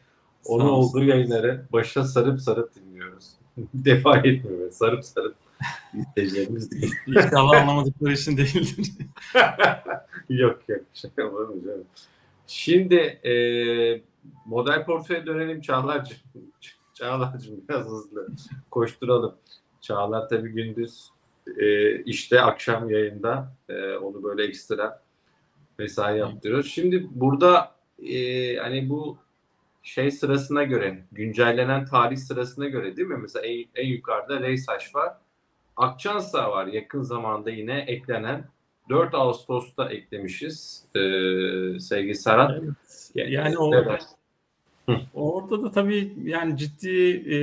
[SPEAKER 1] Onun olduğu yayınları başa sarıp sarıp dinliyoruz. <laughs> Defa etmiyor. Sarıp sarıp izleyeceğimiz değil. <laughs>
[SPEAKER 2] İnşallah anlamadıkları için değildir.
[SPEAKER 1] yok yok. Şaka olur mu canım? Şimdi e, model portföye dönelim Çağlar'cığım. Çağlar'cığım <laughs> biraz hızlı koşturalım. Çağlar tabii gündüz e, işte akşam yayında e, onu böyle ekstra mesai yaptırıyoruz. Şimdi burada e, hani bu şey sırasına göre güncellenen tarih sırasına göre değil mi? Mesela en, en yukarıda Reysaş var. Akçansa var yakın zamanda yine eklenen 4 Ağustos'ta eklemişiz ee, sevgili Serhat.
[SPEAKER 2] Evet. Yani o, orada da tabii yani ciddi e,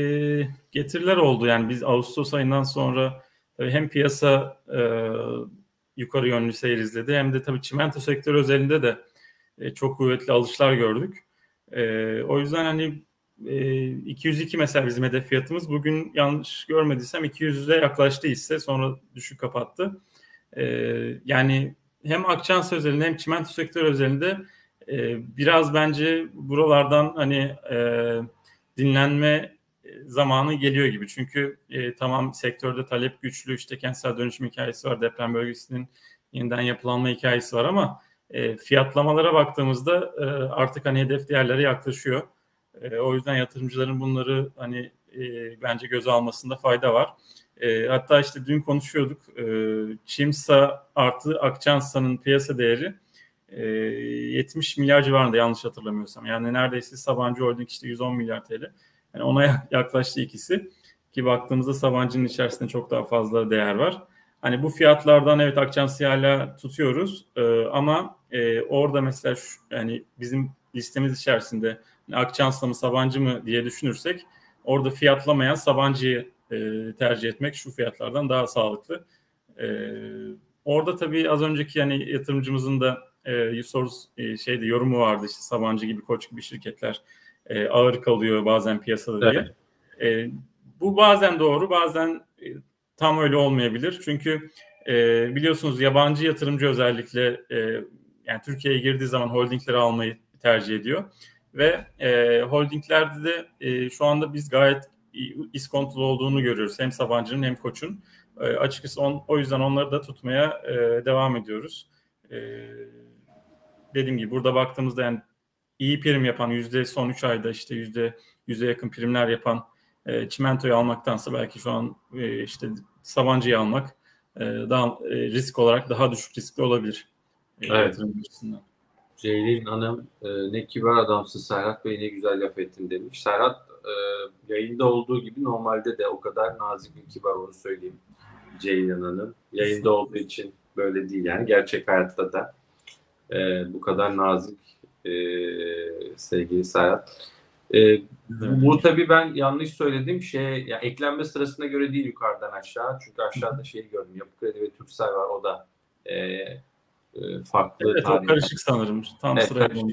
[SPEAKER 2] getiriler oldu. Yani biz Ağustos ayından sonra hem piyasa e, yukarı yönlü seyir izledi hem de tabii çimento sektörü özelinde de e, çok kuvvetli alışlar gördük. E, o yüzden hani e, 202 mesela bizim hedef fiyatımız. Bugün yanlış görmediysem 200'e yaklaştı ise sonra düşük kapattı. E, yani hem Akçansa özelinde hem çimento sektörü özelinde e, biraz bence buralardan hani e, dinlenme zamanı geliyor gibi. Çünkü e, tamam sektörde talep güçlü işte kentsel dönüşüm hikayesi var. Deprem bölgesinin yeniden yapılanma hikayesi var ama e, fiyatlamalara baktığımızda e, artık hani hedef değerlere yaklaşıyor. E, o yüzden yatırımcıların bunları hani e, bence göze almasında fayda var. E, hatta işte dün konuşuyorduk. E, Çimsa artı Akçansa'nın piyasa değeri e, 70 milyar civarında yanlış hatırlamıyorsam. Yani neredeyse Sabancı Holding işte 110 milyar TL. Yani ona <laughs> yaklaştı ikisi. Ki baktığımızda Sabancı'nın içerisinde çok daha fazla değer var. Hani bu fiyatlardan evet Akçansı'yı hala tutuyoruz e, ama e, orada mesela şu, yani bizim listemiz içerisinde Akçans'la mı Sabancı mı diye düşünürsek orada fiyatlamayan Sabancı'yı e, tercih etmek şu fiyatlardan daha sağlıklı. E, orada tabii az önceki yani yatırımcımızın da e, soru e, şeyde yorumu vardı işte Sabancı gibi Koç gibi şirketler e, ağır kalıyor bazen piyasada diye. Evet. E, bu bazen doğru bazen e, tam öyle olmayabilir. Çünkü e, biliyorsunuz yabancı yatırımcı özellikle e, yani Türkiye'ye girdiği zaman holdingleri almayı tercih ediyor. Ve e, holdinglerde de e, şu anda biz gayet iskontolu olduğunu görüyoruz. Hem Sabancı'nın hem Koç'un. E, açıkçası on, o yüzden onları da tutmaya e, devam ediyoruz. E, dediğim gibi burada baktığımızda yani iyi prim yapan yüzde son 3 ayda işte yüzde yüze yakın primler yapan e, çimentoyu almaktansa belki şu an e, işte Sabancı'yı almak e, daha e, risk olarak daha düşük riskli olabilir.
[SPEAKER 1] E, evet. Ceylin Hanım e, ne kibar adamsın Serhat Bey ne güzel laf ettin demiş. Serhat e, yayında olduğu gibi normalde de o kadar nazik bir kibar onu söyleyeyim Ceylin Hanım. Yayında olduğu için böyle değil yani gerçek hayatta da e, bu kadar nazik e, sevgili Serhat. E, bu, bu tabii ben yanlış söylediğim şey ya eklenme sırasına göre değil yukarıdan aşağı. Çünkü aşağıda şey gördüm. Yapı Kredi ve Türksel var. O da e, e, farklı
[SPEAKER 2] Evet o karışık sanırım. Tam evet, sıraya
[SPEAKER 1] karışık,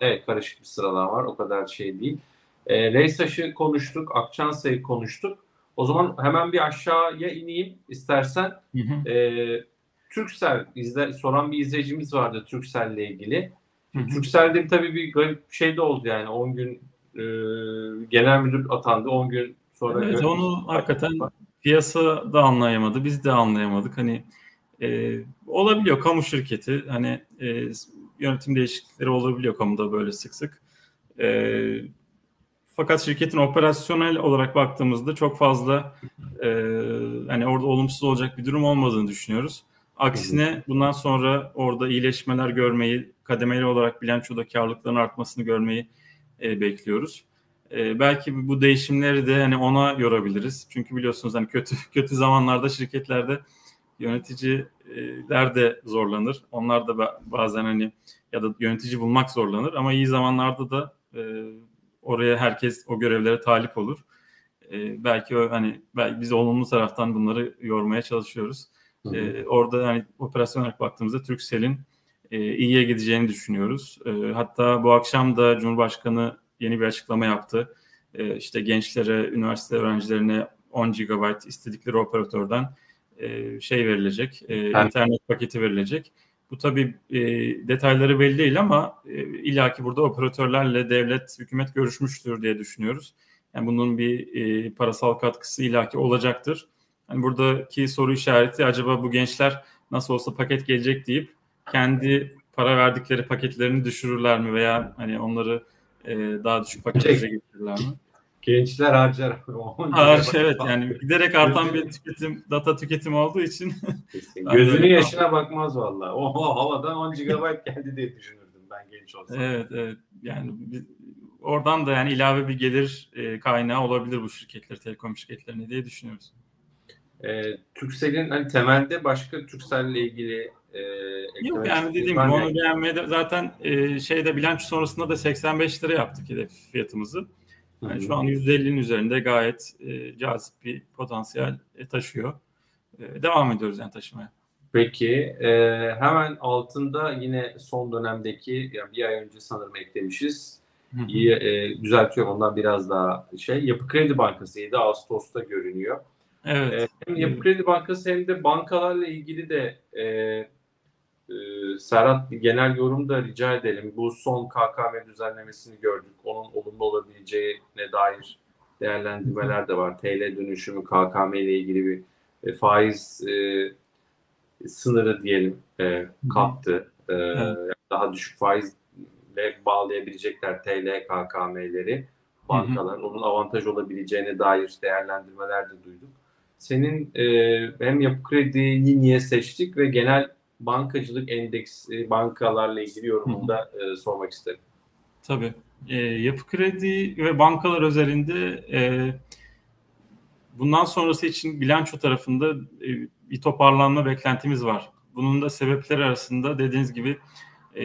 [SPEAKER 1] evet karışık bir sıralama var. O kadar şey değil. E, Reysaş'ı konuştuk. Akçansa'yı konuştuk. O zaman hemen bir aşağıya ineyim istersen. Hı hı. E, Türksel izle, soran bir izleyicimiz vardı Türksel'le ilgili. Hı hı. Türksel'de tabii bir garip şey de oldu yani 10 gün e, genel müdür atandı 10 gün sonra.
[SPEAKER 2] Evet onu hakikaten piyasa da anlayamadı biz de anlayamadık hani e, olabiliyor kamu şirketi hani e, yönetim değişiklikleri olabiliyor kamuda böyle sık sık. E, fakat şirketin operasyonel olarak baktığımızda çok fazla e, hani orada olumsuz olacak bir durum olmadığını düşünüyoruz. Aksine bundan sonra orada iyileşmeler görmeyi, kademeli olarak bilançoda karlılıkların artmasını görmeyi e, bekliyoruz. E, belki bu değişimleri de hani ona yorabiliriz. Çünkü biliyorsunuz hani kötü <laughs> kötü zamanlarda şirketlerde yöneticiler de zorlanır. Onlar da bazen hani ya da yönetici bulmak zorlanır ama iyi zamanlarda da e, oraya herkes o görevlere talip olur. E, belki hani belki biz olumlu taraftan bunları yormaya çalışıyoruz. Hı hı. E, orada hani operasyon olarak baktığımızda Turkcell'in e, iyiye gideceğini düşünüyoruz. E, hatta bu akşam da Cumhurbaşkanı yeni bir açıklama yaptı. E, işte gençlere, üniversite öğrencilerine 10 GB istedikleri operatörden e, şey verilecek, e, evet. internet paketi verilecek. Bu tabii e, detayları belli değil ama e, illaki burada operatörlerle devlet, hükümet görüşmüştür diye düşünüyoruz. Yani bunun bir e, parasal katkısı illaki olacaktır. Yani buradaki soru işareti acaba bu gençler nasıl olsa paket gelecek deyip kendi para verdikleri paketlerini düşürürler mi veya hani onları e, daha düşük paketlere getirirler mi?
[SPEAKER 1] Gençler harcar. <laughs>
[SPEAKER 2] Harç evet yani <laughs> giderek artan bir tüketim, data tüketim olduğu için. <laughs>
[SPEAKER 1] Gözünün yaşına bakmaz valla. Oho havadan 10 GB geldi diye düşünürdüm ben genç olsam.
[SPEAKER 2] Evet evet yani oradan da yani ilave bir gelir e, kaynağı olabilir bu şirketler, telekom şirketlerine diye düşünüyoruz.
[SPEAKER 1] E, Turkcell'in hani temelde başka Turkcell'le ilgili e,
[SPEAKER 2] Yok yani dediğim gibi onu beğenmeye zaten e, şeyde bilanço sonrasında da 85 lira yaptık hedef fiyatımızı. Yani şu an %50'nin üzerinde gayet e, cazip bir potansiyel e, taşıyor. E, devam ediyoruz yani taşımaya.
[SPEAKER 1] Peki e, hemen altında yine son dönemdeki yani bir ay önce sanırım eklemişiz. Hı hı. İyi e, düzeltiyorum ondan biraz daha şey. Yapı Kredi Bankası 7 Ağustos'ta görünüyor. Evet. E, hem Yapı Kredi Bankası hem de bankalarla ilgili de e, e, Serhat bir genel yorum da rica edelim. Bu son KKM düzenlemesini gördük. Onun olumlu olabileceğine dair değerlendirmeler de var. TL dönüşümü KKM ile ilgili bir e, faiz e, sınırı diyelim e, kalktı. E, evet. Daha düşük faiz ve bağlayabilecekler TL KKM'leri bankalar. Hı hı. Onun avantaj olabileceğine dair değerlendirmeler de duyduk. Senin e, hem yapı krediyi niye seçtik ve genel bankacılık endeksi bankalarla ilgili yorumunu da e, sormak isterim.
[SPEAKER 2] Tabii. E, yapı kredi ve bankalar özelinde e, bundan sonrası için bilanço tarafında e, bir toparlanma beklentimiz var. Bunun da sebepleri arasında dediğiniz gibi e,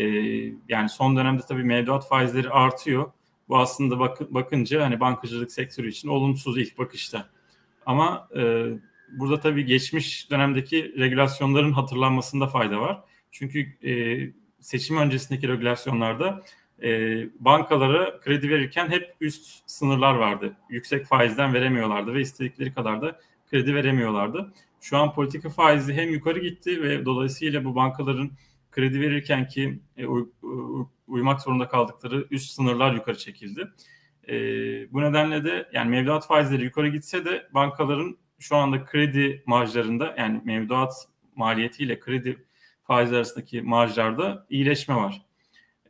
[SPEAKER 2] yani son dönemde tabii mevduat faizleri artıyor. Bu aslında bak, bakınca hani bankacılık sektörü için olumsuz ilk bakışta. Ama e, burada tabii geçmiş dönemdeki regülasyonların hatırlanmasında fayda var. Çünkü e, seçim öncesindeki regülasyonlarda e, bankalara kredi verirken hep üst sınırlar vardı. Yüksek faizden veremiyorlardı ve istedikleri kadar da kredi veremiyorlardı. Şu an politika faizi hem yukarı gitti ve dolayısıyla bu bankaların kredi verirken ki e, uy, uy, uymak zorunda kaldıkları üst sınırlar yukarı çekildi. E, bu nedenle de yani mevduat faizleri yukarı gitse de bankaların şu anda kredi marjlarında yani mevduat maliyetiyle kredi faiz arasındaki marjlarda iyileşme var.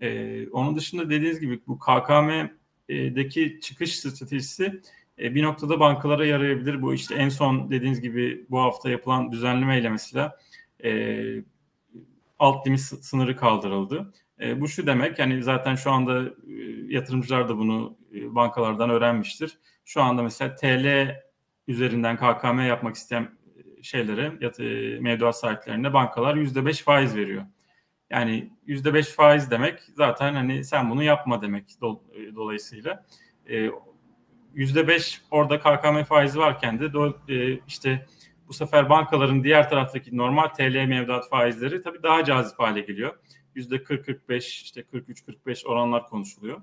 [SPEAKER 2] Ee, onun dışında dediğiniz gibi bu KKM'deki çıkış stratejisi e, bir noktada bankalara yarayabilir. Bu işte en son dediğiniz gibi bu hafta yapılan düzenlemeyle mesela e, alt limit sınırı kaldırıldı. E, bu şu demek yani zaten şu anda e, yatırımcılar da bunu e, bankalardan öğrenmiştir. Şu anda mesela TL üzerinden KKM yapmak isteyen şeylere yat, e, mevduat sahiplerine bankalar %5 faiz veriyor. Yani %5 faiz demek zaten hani sen bunu yapma demek do, e, dolayısıyla. E, %5 orada KKM faizi varken de do, e, işte bu sefer bankaların diğer taraftaki normal TL mevduat faizleri tabii daha cazip hale geliyor. %40-45 işte 43-45 oranlar konuşuluyor.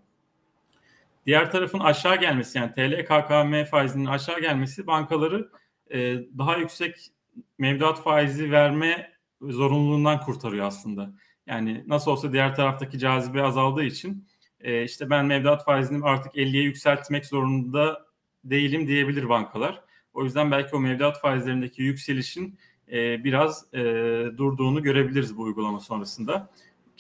[SPEAKER 2] Diğer tarafın aşağı gelmesi yani TL KKM faizinin aşağı gelmesi bankaları e, daha yüksek mevduat faizi verme zorunluluğundan kurtarıyor aslında. Yani nasıl olsa diğer taraftaki cazibe azaldığı için e, işte ben mevduat faizini artık 50'ye yükseltmek zorunda değilim diyebilir bankalar. O yüzden belki o mevduat faizlerindeki yükselişin e, biraz e, durduğunu görebiliriz bu uygulama sonrasında.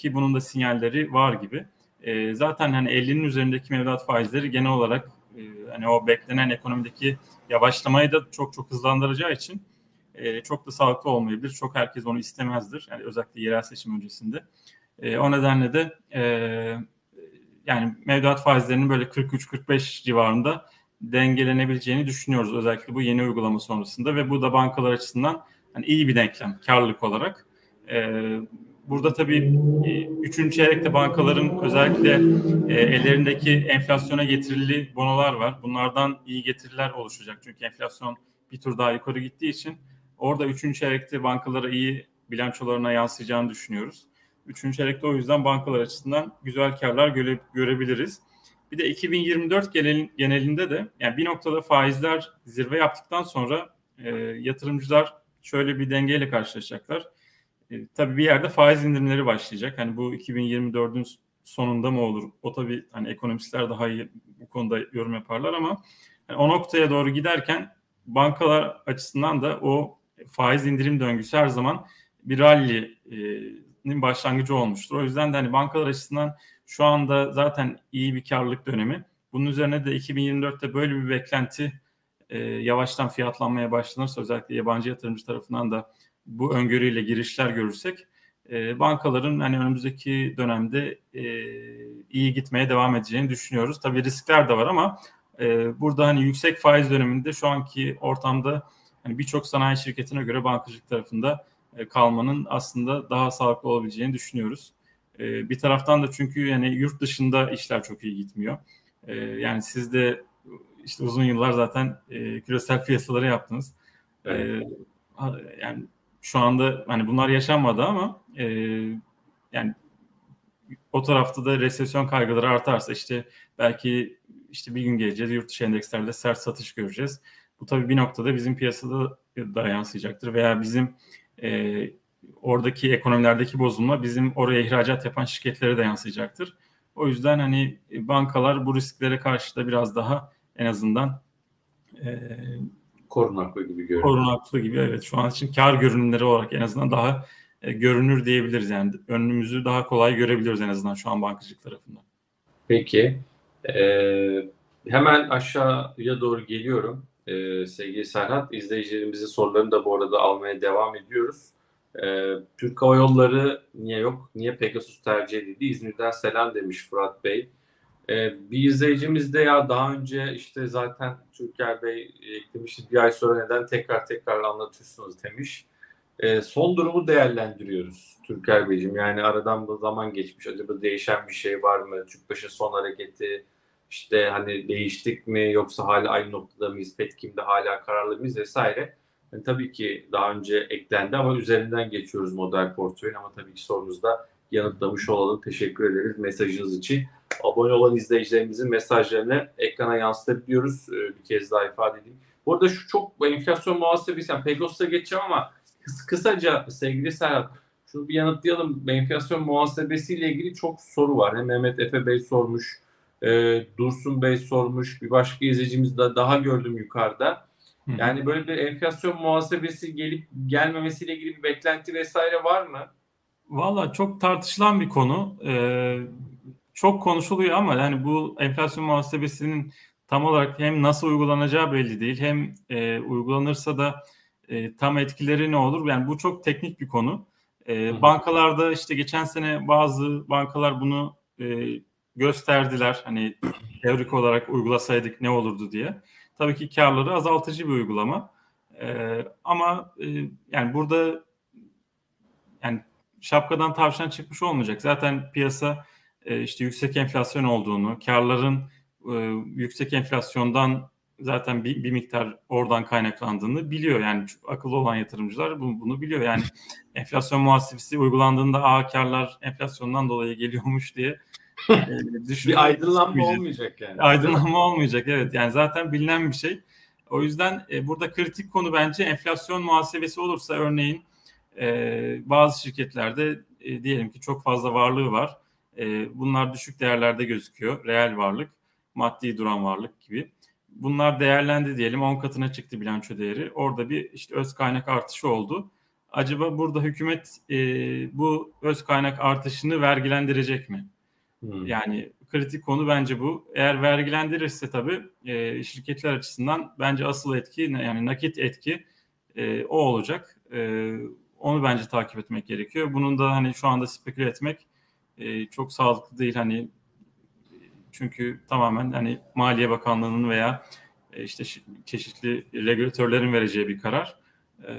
[SPEAKER 2] Ki bunun da sinyalleri var gibi. E, zaten hani 50'nin üzerindeki mevduat faizleri genel olarak e, hani o beklenen ekonomideki yavaşlamayı da çok çok hızlandıracağı için e, çok da sağlıklı olmayabilir. Çok herkes onu istemezdir. Yani özellikle yerel seçim öncesinde. E, o nedenle de e, yani mevduat faizlerinin böyle 43-45 civarında dengelenebileceğini düşünüyoruz. Özellikle bu yeni uygulama sonrasında ve bu da bankalar açısından hani iyi bir denklem karlılık olarak. E, Burada tabii e, üçüncü çeyrekte bankaların özellikle e, ellerindeki enflasyona getirili bonolar var. Bunlardan iyi getiriler oluşacak. Çünkü enflasyon bir tur daha yukarı gittiği için orada üçüncü çeyrekte bankalara iyi bilançolarına yansıyacağını düşünüyoruz. Üçüncü çeyrekte o yüzden bankalar açısından güzel karlar göre, görebiliriz. Bir de 2024 genelinde de yani bir noktada faizler zirve yaptıktan sonra e, yatırımcılar şöyle bir dengeyle karşılaşacaklar. E, tabii bir yerde faiz indirimleri başlayacak. Hani bu 2024'ün sonunda mı olur? O tabii hani ekonomistler daha iyi bu konuda yorum yaparlar ama yani o noktaya doğru giderken bankalar açısından da o faiz indirim döngüsü her zaman bir rally'nin başlangıcı olmuştur. O yüzden de hani bankalar açısından şu anda zaten iyi bir karlılık dönemi. Bunun üzerine de 2024'te böyle bir beklenti e, yavaştan fiyatlanmaya başlanırsa özellikle yabancı yatırımcı tarafından da bu öngörüyle girişler görürsek e, bankaların hani önümüzdeki dönemde e, iyi gitmeye devam edeceğini düşünüyoruz. Tabii riskler de var ama e, burada hani yüksek faiz döneminde şu anki ortamda hani birçok sanayi şirketine göre bankacılık tarafında e, kalmanın aslında daha sağlıklı olabileceğini düşünüyoruz. E, bir taraftan da çünkü yani yurt dışında işler çok iyi gitmiyor. E, yani siz de işte uzun yıllar zaten e, küresel piyasaları yaptınız. Evet. E, yani şu anda hani bunlar yaşanmadı ama e, yani o tarafta da resesyon kaygıları artarsa işte belki işte bir gün geleceğiz yurt dışı endekslerde sert satış göreceğiz. Bu tabii bir noktada bizim piyasada da yansıyacaktır veya bizim e, oradaki ekonomilerdeki bozulma bizim oraya ihracat yapan şirketlere de yansıyacaktır. O yüzden hani bankalar bu risklere karşı da biraz daha en azından
[SPEAKER 1] e, korunaklı gibi görünüyor.
[SPEAKER 2] Korunaklı gibi evet şu an için kar görünümleri olarak en azından daha e, görünür diyebiliriz yani önümüzü daha kolay görebiliyoruz en azından şu an bankacılık tarafından.
[SPEAKER 1] Peki ee, hemen aşağıya doğru geliyorum ee, sevgili Serhat izleyicilerimizin sorularını da bu arada almaya devam ediyoruz. Ee, Türk Hava Yolları niye yok? Niye Pegasus tercih edildi? İzmir'den selam demiş Fırat Bey. Ee, bir izleyicimiz de ya daha önce işte zaten Türker Bey eklemişti bir ay sonra neden tekrar tekrar anlatıyorsunuz demiş. Ee, son durumu değerlendiriyoruz Türker Beyciğim. Yani aradan bu zaman geçmiş. Acaba değişen bir şey var mı? Tüpraş'ın son hareketi işte hani değiştik mi yoksa hala aynı noktada mıyız? Petkim'de hala kararlı mıyız vesaire. Yani tabii ki daha önce eklendi ama üzerinden geçiyoruz model portföyün ama tabii ki sorunuzda yanıtlamış olalım. Teşekkür ederiz mesajınız için. Abone olan izleyicilerimizin mesajlarını ekrana yansıtabiliyoruz. Ee, bir kez daha ifade edeyim. Bu arada şu çok enflasyon muhasebesi, yani Pegasus'a geçeceğim ama kısaca sevgili Serhat şunu bir yanıtlayalım. Enflasyon muhasebesiyle ilgili çok soru var. Hem Mehmet Efe Bey sormuş, e, Dursun Bey sormuş, bir başka izleyicimiz de daha gördüm yukarıda. Yani böyle bir enflasyon muhasebesi gelip gelmemesiyle ilgili bir beklenti vesaire var mı?
[SPEAKER 2] Valla çok tartışılan bir konu. Ee, çok konuşuluyor ama yani bu enflasyon muhasebesinin tam olarak hem nasıl uygulanacağı belli değil hem e, uygulanırsa da e, tam etkileri ne olur? Yani bu çok teknik bir konu. E, bankalarda işte geçen sene bazı bankalar bunu e, gösterdiler. Hani teorik olarak uygulasaydık ne olurdu diye. Tabii ki karları azaltıcı bir uygulama. E, ama e, yani burada yani şapkadan tavşan çıkmış olmayacak. Zaten piyasa e, işte yüksek enflasyon olduğunu, karların e, yüksek enflasyondan zaten bir, bir miktar oradan kaynaklandığını biliyor. Yani akıllı olan yatırımcılar bunu, bunu biliyor. Yani <laughs> enflasyon muhasebesi uygulandığında a karlar enflasyondan dolayı geliyormuş diye
[SPEAKER 1] e, <laughs> bir aydınlanma olmayacak yani.
[SPEAKER 2] Aydınlanma olmayacak evet. Yani zaten bilinen bir şey. O yüzden e, burada kritik konu bence enflasyon muhasebesi olursa örneğin e, bazı şirketlerde e, diyelim ki çok fazla varlığı var. E, bunlar düşük değerlerde gözüküyor. Reel varlık, maddi duran varlık gibi. Bunlar değerlendi diyelim 10 katına çıktı bilanço değeri. Orada bir işte öz kaynak artışı oldu. Acaba burada hükümet e, bu öz kaynak artışını vergilendirecek mi? Hmm. Yani kritik konu bence bu. Eğer vergilendirirse tabii e, şirketler açısından bence asıl etki yani nakit etki e, o olacak. E, onu bence takip etmek gerekiyor. Bunun da hani şu anda speküle etmek e, çok sağlıklı değil. Hani çünkü tamamen hani Maliye Bakanlığı'nın veya e, işte çeşitli regülatörlerin vereceği bir karar. E,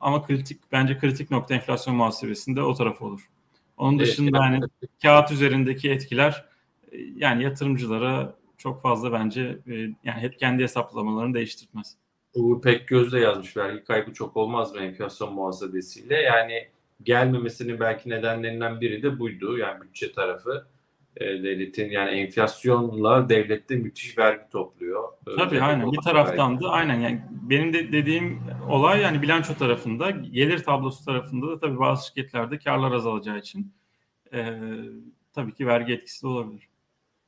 [SPEAKER 2] ama kritik bence kritik nokta enflasyon muhasebesinde o taraf olur. Onun dışında evet, yani kağıt üzerindeki etkiler e, yani yatırımcılara çok fazla bence e, yani hep kendi hesaplamalarını değiştirmez.
[SPEAKER 1] Uğur Pekgöz de yazmış vergi kaybı çok olmaz mı enflasyon muhasebesiyle? Yani gelmemesinin belki nedenlerinden biri de buydu. Yani bütçe tarafı e, devletin yani enflasyonla devlette müthiş vergi topluyor.
[SPEAKER 2] Tabii aynen bir taraftan da aynen yani benim de dediğim olay yani bilanço tarafında gelir tablosu tarafında da tabii bazı şirketlerde karlar azalacağı için e, tabii ki vergi etkisi de olabilir.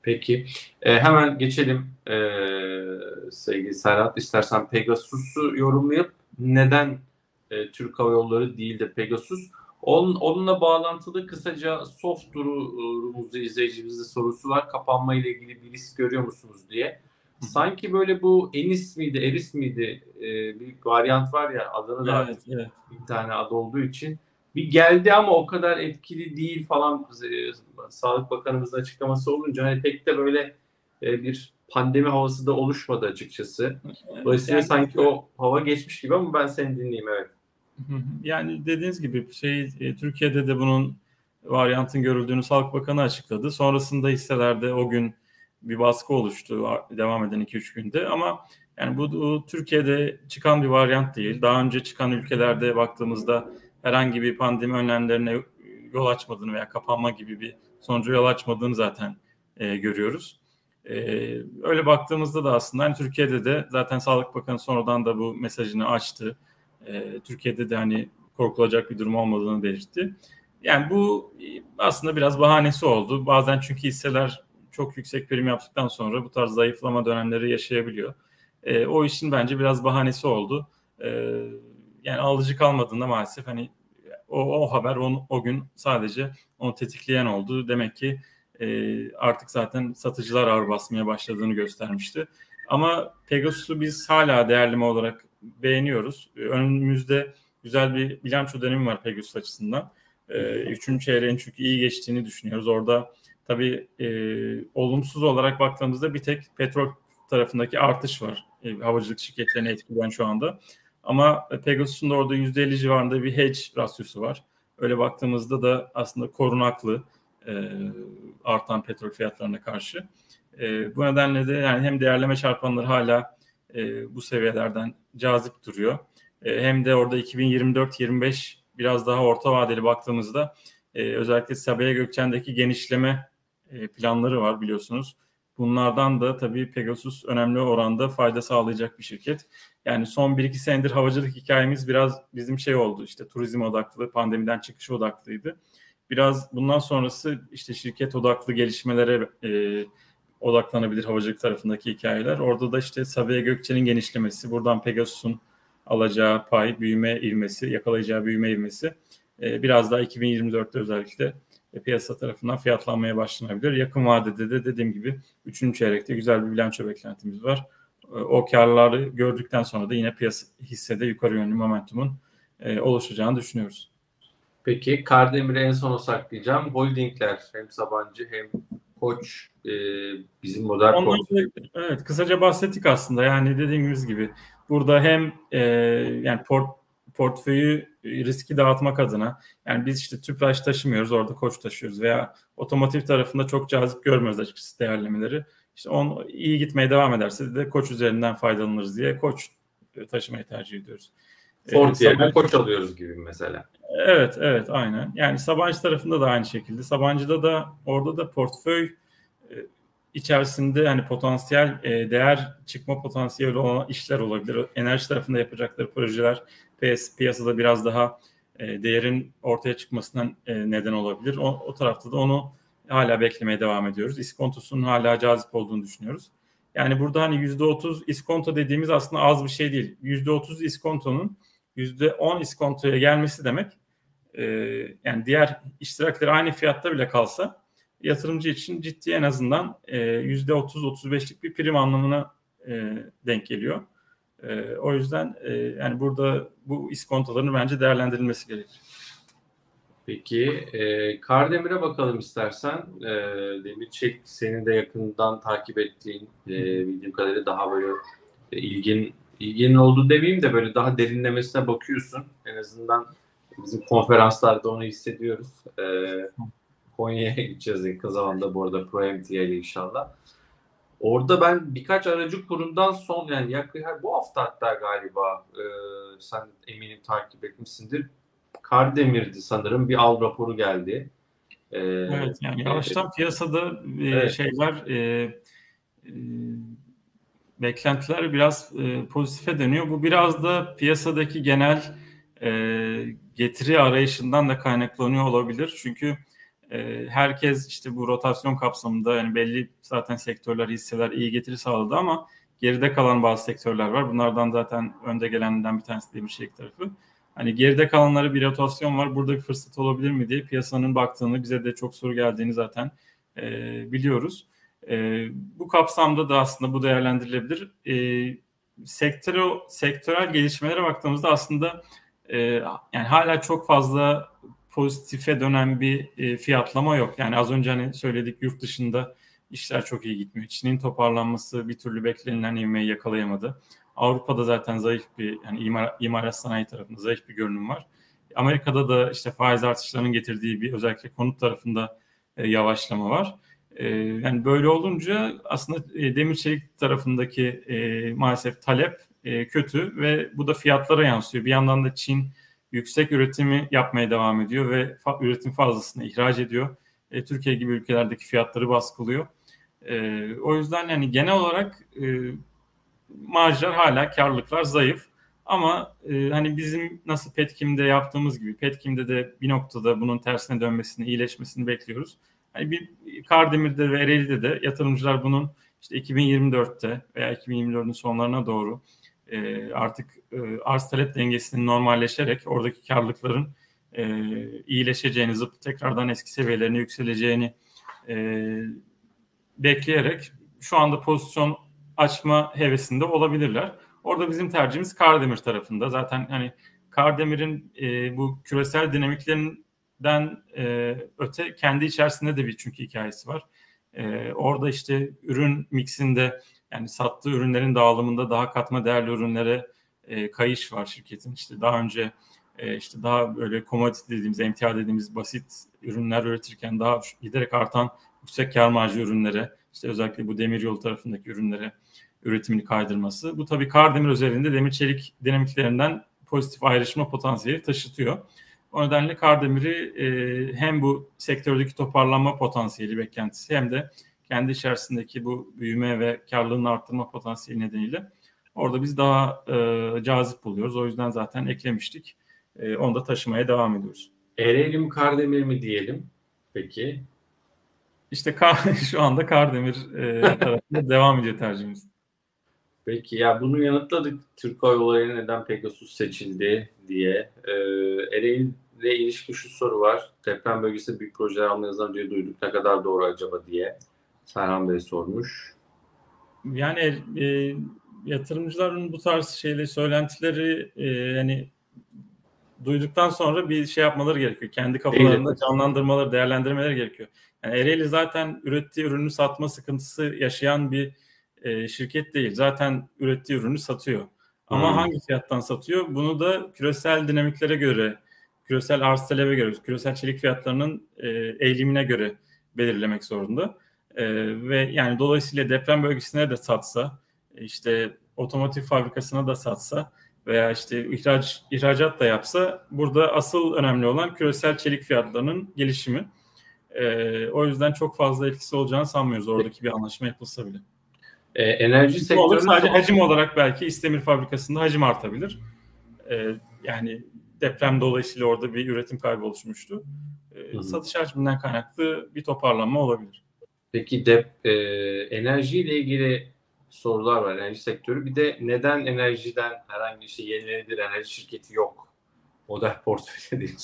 [SPEAKER 1] Peki. E, hemen geçelim e, sevgili Serhat. İstersen Pegasus'u yorumlayıp neden e, Türk Hava Yolları değil de Pegasus? Onun, onunla bağlantılı kısaca soft durumumuzda izleyicimizde sorusu var. Kapanma ile ilgili bir risk görüyor musunuz diye. Sanki böyle bu Enis miydi, Eris miydi e, bir varyant var ya adını da
[SPEAKER 2] evet, evet.
[SPEAKER 1] bir tane ad olduğu için bir geldi ama o kadar etkili değil falan Sağlık Bakanımızın açıklaması olunca hani pek de böyle e, bir pandemi havası da oluşmadı açıkçası. Dolayısıyla yani, sanki o hava geçmiş gibi ama ben seni dinleyeyim evet.
[SPEAKER 2] Yani dediğiniz gibi şey e, Türkiye'de de bunun varyantın görüldüğünü Sağlık Bakanı açıkladı. Sonrasında hisselerde o gün bir baskı oluştu devam eden 2-3 günde ama yani bu, bu Türkiye'de çıkan bir varyant değil. Daha önce çıkan ülkelerde baktığımızda herhangi bir pandemi önlemlerine yol açmadığını veya kapanma gibi bir sonucu yol açmadığını zaten e, görüyoruz. E, öyle baktığımızda da aslında hani Türkiye'de de zaten Sağlık Bakanı sonradan da bu mesajını açtı. E, Türkiye'de de hani korkulacak bir durum olmadığını belirtti. Yani bu aslında biraz bahanesi oldu. Bazen çünkü hisseler çok yüksek prim yaptıktan sonra bu tarz zayıflama dönemleri yaşayabiliyor. E, o işin bence biraz bahanesi oldu. E, yani alıcı kalmadığında maalesef hani o, o haber on, o gün sadece onu tetikleyen oldu. Demek ki e, artık zaten satıcılar ağır basmaya başladığını göstermişti. Ama Pegasus'u biz hala değerleme olarak beğeniyoruz. Önümüzde güzel bir bilanço dönemi var Pegasus açısından. E, üçüncü çeyreğin çünkü iyi geçtiğini düşünüyoruz. Orada tabii e, olumsuz olarak baktığımızda bir tek petrol tarafındaki artış var. E, havacılık şirketlerini etkileyen şu anda. Ama Pegasus'un da orada %50 civarında bir hedge rasyosu var. Öyle baktığımızda da aslında korunaklı e, artan petrol fiyatlarına karşı. E, bu nedenle de yani hem değerleme çarpanları hala e, bu seviyelerden cazip duruyor. E, hem de orada 2024-25 biraz daha orta vadeli baktığımızda e, özellikle Sabiha Gökçen'deki genişleme e, planları var biliyorsunuz. Bunlardan da tabii Pegasus önemli oranda fayda sağlayacak bir şirket. Yani son 1-2 senedir havacılık hikayemiz biraz bizim şey oldu. İşte turizm odaklı, pandemiden çıkış odaklıydı. Biraz bundan sonrası işte şirket odaklı gelişmelere e, odaklanabilir havacılık tarafındaki hikayeler. Orada da işte Sabiha Gökçen'in genişlemesi, buradan Pegasus'un alacağı pay, büyüme ilmesi, yakalayacağı büyüme ilmesi e, biraz daha 2024'te özellikle e, piyasa tarafından fiyatlanmaya başlanabilir. Yakın vadede de dediğim gibi 3. çeyrekte güzel bir bilanço beklentimiz var. E, o karları gördükten sonra da yine piyasa hissede yukarı yönlü momentumun e, oluşacağını düşünüyoruz.
[SPEAKER 1] Peki Kardemir'i en sona saklayacağım. Holdingler hem Sabancı hem Koç e, bizim model Ondan
[SPEAKER 2] Evet kısaca bahsettik aslında yani dediğimiz gibi burada hem e, yani port portföyü riski dağıtmak adına yani biz işte tüpraş taşımıyoruz orada koç taşıyoruz veya otomotiv tarafında çok cazip görmüyoruz açıkçası değerlemeleri. İşte on iyi gitmeye devam ederse de koç üzerinden faydalanırız diye koç taşımayı tercih ediyoruz.
[SPEAKER 1] Ford ee, yerine koç alıyoruz gibi mesela.
[SPEAKER 2] Evet, evet aynen. Yani Sabancı tarafında da aynı şekilde. Sabancı'da da orada da portföy e, içerisinde hani potansiyel e, değer çıkma potansiyeli olan işler olabilir. Enerji tarafında yapacakları projeler PS, piyasada biraz daha e, değerin ortaya çıkmasından e, neden olabilir. O, o tarafta da onu hala beklemeye devam ediyoruz. İskontosunun hala cazip olduğunu düşünüyoruz. Yani burada hani %30 iskonto dediğimiz aslında az bir şey değil. %30 iskontonun %10 iskontoya gelmesi demek e, yani diğer iştirakleri aynı fiyatta bile kalsa yatırımcı için ciddi en azından e, %30-35'lik bir prim anlamına e, denk geliyor. E, o yüzden e, yani burada bu iskontoların bence değerlendirilmesi gerekir.
[SPEAKER 1] Peki e, Kardemir'e bakalım istersen. E, Demir Çek senin de yakından takip ettiğin e, bildiğim kadarıyla daha böyle e, ilgin ilginin olduğu demeyeyim de böyle daha derinlemesine bakıyorsun. En azından bizim konferanslarda onu hissediyoruz. E, Konya'ya gideceğiz yakın zamanda bu arada ProMTA ile inşallah. Orada ben birkaç aracı kurumdan son yani yaklaşık bu hafta hatta galiba e, sen eminim takip etmişsindir. Kardemir'di sanırım bir al raporu geldi.
[SPEAKER 2] Ee, evet yani yavaştan e, piyasada e, evet. şeyler e, e, beklentiler biraz e, pozitife dönüyor. Bu biraz da piyasadaki genel e, getiri arayışından da kaynaklanıyor olabilir. Çünkü e, herkes işte bu rotasyon kapsamında yani belli zaten sektörler, hisseler iyi getiri sağladı ama geride kalan bazı sektörler var. Bunlardan zaten önde gelenden bir tanesi demir çelik tarafı. Hani geride kalanlara bir rotasyon var. Burada bir fırsat olabilir mi diye piyasanın baktığını bize de çok soru geldiğini zaten e, biliyoruz. E, bu kapsamda da aslında bu değerlendirilebilir. E, sektörel, sektörel gelişmelere baktığımızda aslında e, yani hala çok fazla pozitife dönen bir e, fiyatlama yok. Yani az önce hani söyledik yurt dışında işler çok iyi gitmiyor. Çin'in toparlanması bir türlü beklenilen ivmeyi yakalayamadı. Avrupa'da zaten zayıf bir yani imar, imalat sanayi tarafında zayıf bir görünüm var. Amerika'da da işte faiz artışlarının getirdiği bir özellikle konut tarafında e, yavaşlama var. E, yani böyle olunca aslında e, demir çelik tarafındaki e, maalesef talep e, kötü ve bu da fiyatlara yansıyor. Bir yandan da Çin yüksek üretimi yapmaya devam ediyor ve fa- üretim fazlasını ihraç ediyor. E, Türkiye gibi ülkelerdeki fiyatları baskılıyor. E, o yüzden yani genel olarak e, marjlar hala karlılıklar zayıf. Ama e, hani bizim nasıl Petkim'de yaptığımız gibi Petkim'de de bir noktada bunun tersine dönmesini, iyileşmesini bekliyoruz. Hani bir Kardemir'de ve Ereğli'de de yatırımcılar bunun işte 2024'te veya 2024'ün sonlarına doğru e, artık e, arz talep dengesinin normalleşerek oradaki karlılıkların e, iyileşeceğini, zıp tekrardan eski seviyelerine yükseleceğini e, bekleyerek şu anda pozisyon açma hevesinde olabilirler. Orada bizim tercihimiz Kardemir tarafında. Zaten hani Kardemir'in e, bu küresel dinamiklerinden e, öte kendi içerisinde de bir çünkü hikayesi var. E, orada işte ürün mixinde yani sattığı ürünlerin dağılımında daha katma değerli ürünlere e, kayış var şirketin. İşte daha önce e, işte daha böyle commodity dediğimiz, emtia dediğimiz basit ürünler üretirken daha giderek artan yüksek kar marjı ürünlere, işte özellikle bu demir yolu tarafındaki ürünlere üretimini kaydırması. Bu tabii Kardemir özelinde demir çelik dinamiklerinden pozitif ayrışma potansiyeli taşıtıyor. O nedenle Kardemir'i e, hem bu sektördeki toparlanma potansiyeli beklentisi hem de kendi içerisindeki bu büyüme ve karlılığını arttırma potansiyeli nedeniyle orada biz daha e, cazip buluyoruz. O yüzden zaten eklemiştik. E, onu da taşımaya devam ediyoruz.
[SPEAKER 1] Ereğli mi Kardemir mi diyelim peki?
[SPEAKER 2] İşte <laughs> şu anda Kardemir e, tarafında devam ediyor tercihimiz.
[SPEAKER 1] Peki ya bunu yanıtladık. Türk Hava Yolları neden Pegasus seçildi diye. Ee, Ereğli ile ilişkin şu soru var. Deprem bölgesinde büyük projeler almanızdan diye duyduk. Ne kadar doğru acaba diye. Serhan Bey sormuş.
[SPEAKER 2] Yani e, yatırımcıların bu tarz şeyleri, söylentileri e, hani duyduktan sonra bir şey yapmaları gerekiyor. Kendi kafalarında canlandırmaları, değerlendirmeleri gerekiyor. Yani Ereğli zaten ürettiği ürünü satma sıkıntısı yaşayan bir e, şirket değil. Zaten ürettiği ürünü satıyor. Ama hmm. hangi fiyattan satıyor? Bunu da küresel dinamiklere göre, küresel arz talebe göre, küresel çelik fiyatlarının e, eğilimine göre belirlemek zorunda. E, ve yani dolayısıyla deprem bölgesine de satsa, işte otomotiv fabrikasına da satsa veya işte ihraç ihracat da yapsa burada asıl önemli olan küresel çelik fiyatlarının gelişimi. E, o yüzden çok fazla etkisi olacağını sanmıyoruz oradaki bir anlaşma yapılsa bile.
[SPEAKER 1] E, enerji sektörü
[SPEAKER 2] sadece hacim olarak belki İstemir fabrikasında hacim artabilir. E, yani deprem dolayısıyla orada bir üretim kaybı oluşmuştu. E, satış hacminden kaynaklı bir toparlanma olabilir.
[SPEAKER 1] Peki dep e, enerji ile ilgili sorular var enerji sektörü. Bir de neden enerjiden herhangi bir şey yenilenebilir enerji şirketi yok? Model <laughs> portföyde değil.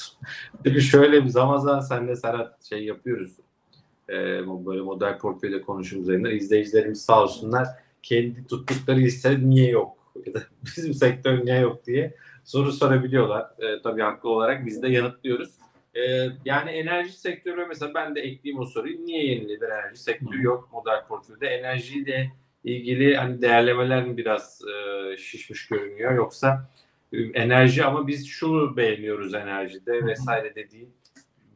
[SPEAKER 1] Tabii şöyle bir zaman zaman senle Serhat şey yapıyoruz. E, böyle model portföyde konuşumuz yayınlar. İzleyicilerimiz sağ olsunlar kendi tuttukları hisse niye yok? Ya da <laughs> bizim sektör niye yok diye soru sorabiliyorlar. E, tabii haklı olarak biz de yanıtlıyoruz. E, yani enerji sektörü mesela ben de ekleyeyim o soruyu. Niye yenilebilir enerji sektörü yok model portföyde? Enerjiyle ilgili hani değerlemeler biraz e, şişmiş görünüyor yoksa enerji ama biz şunu beğeniyoruz enerjide vesaire dediğin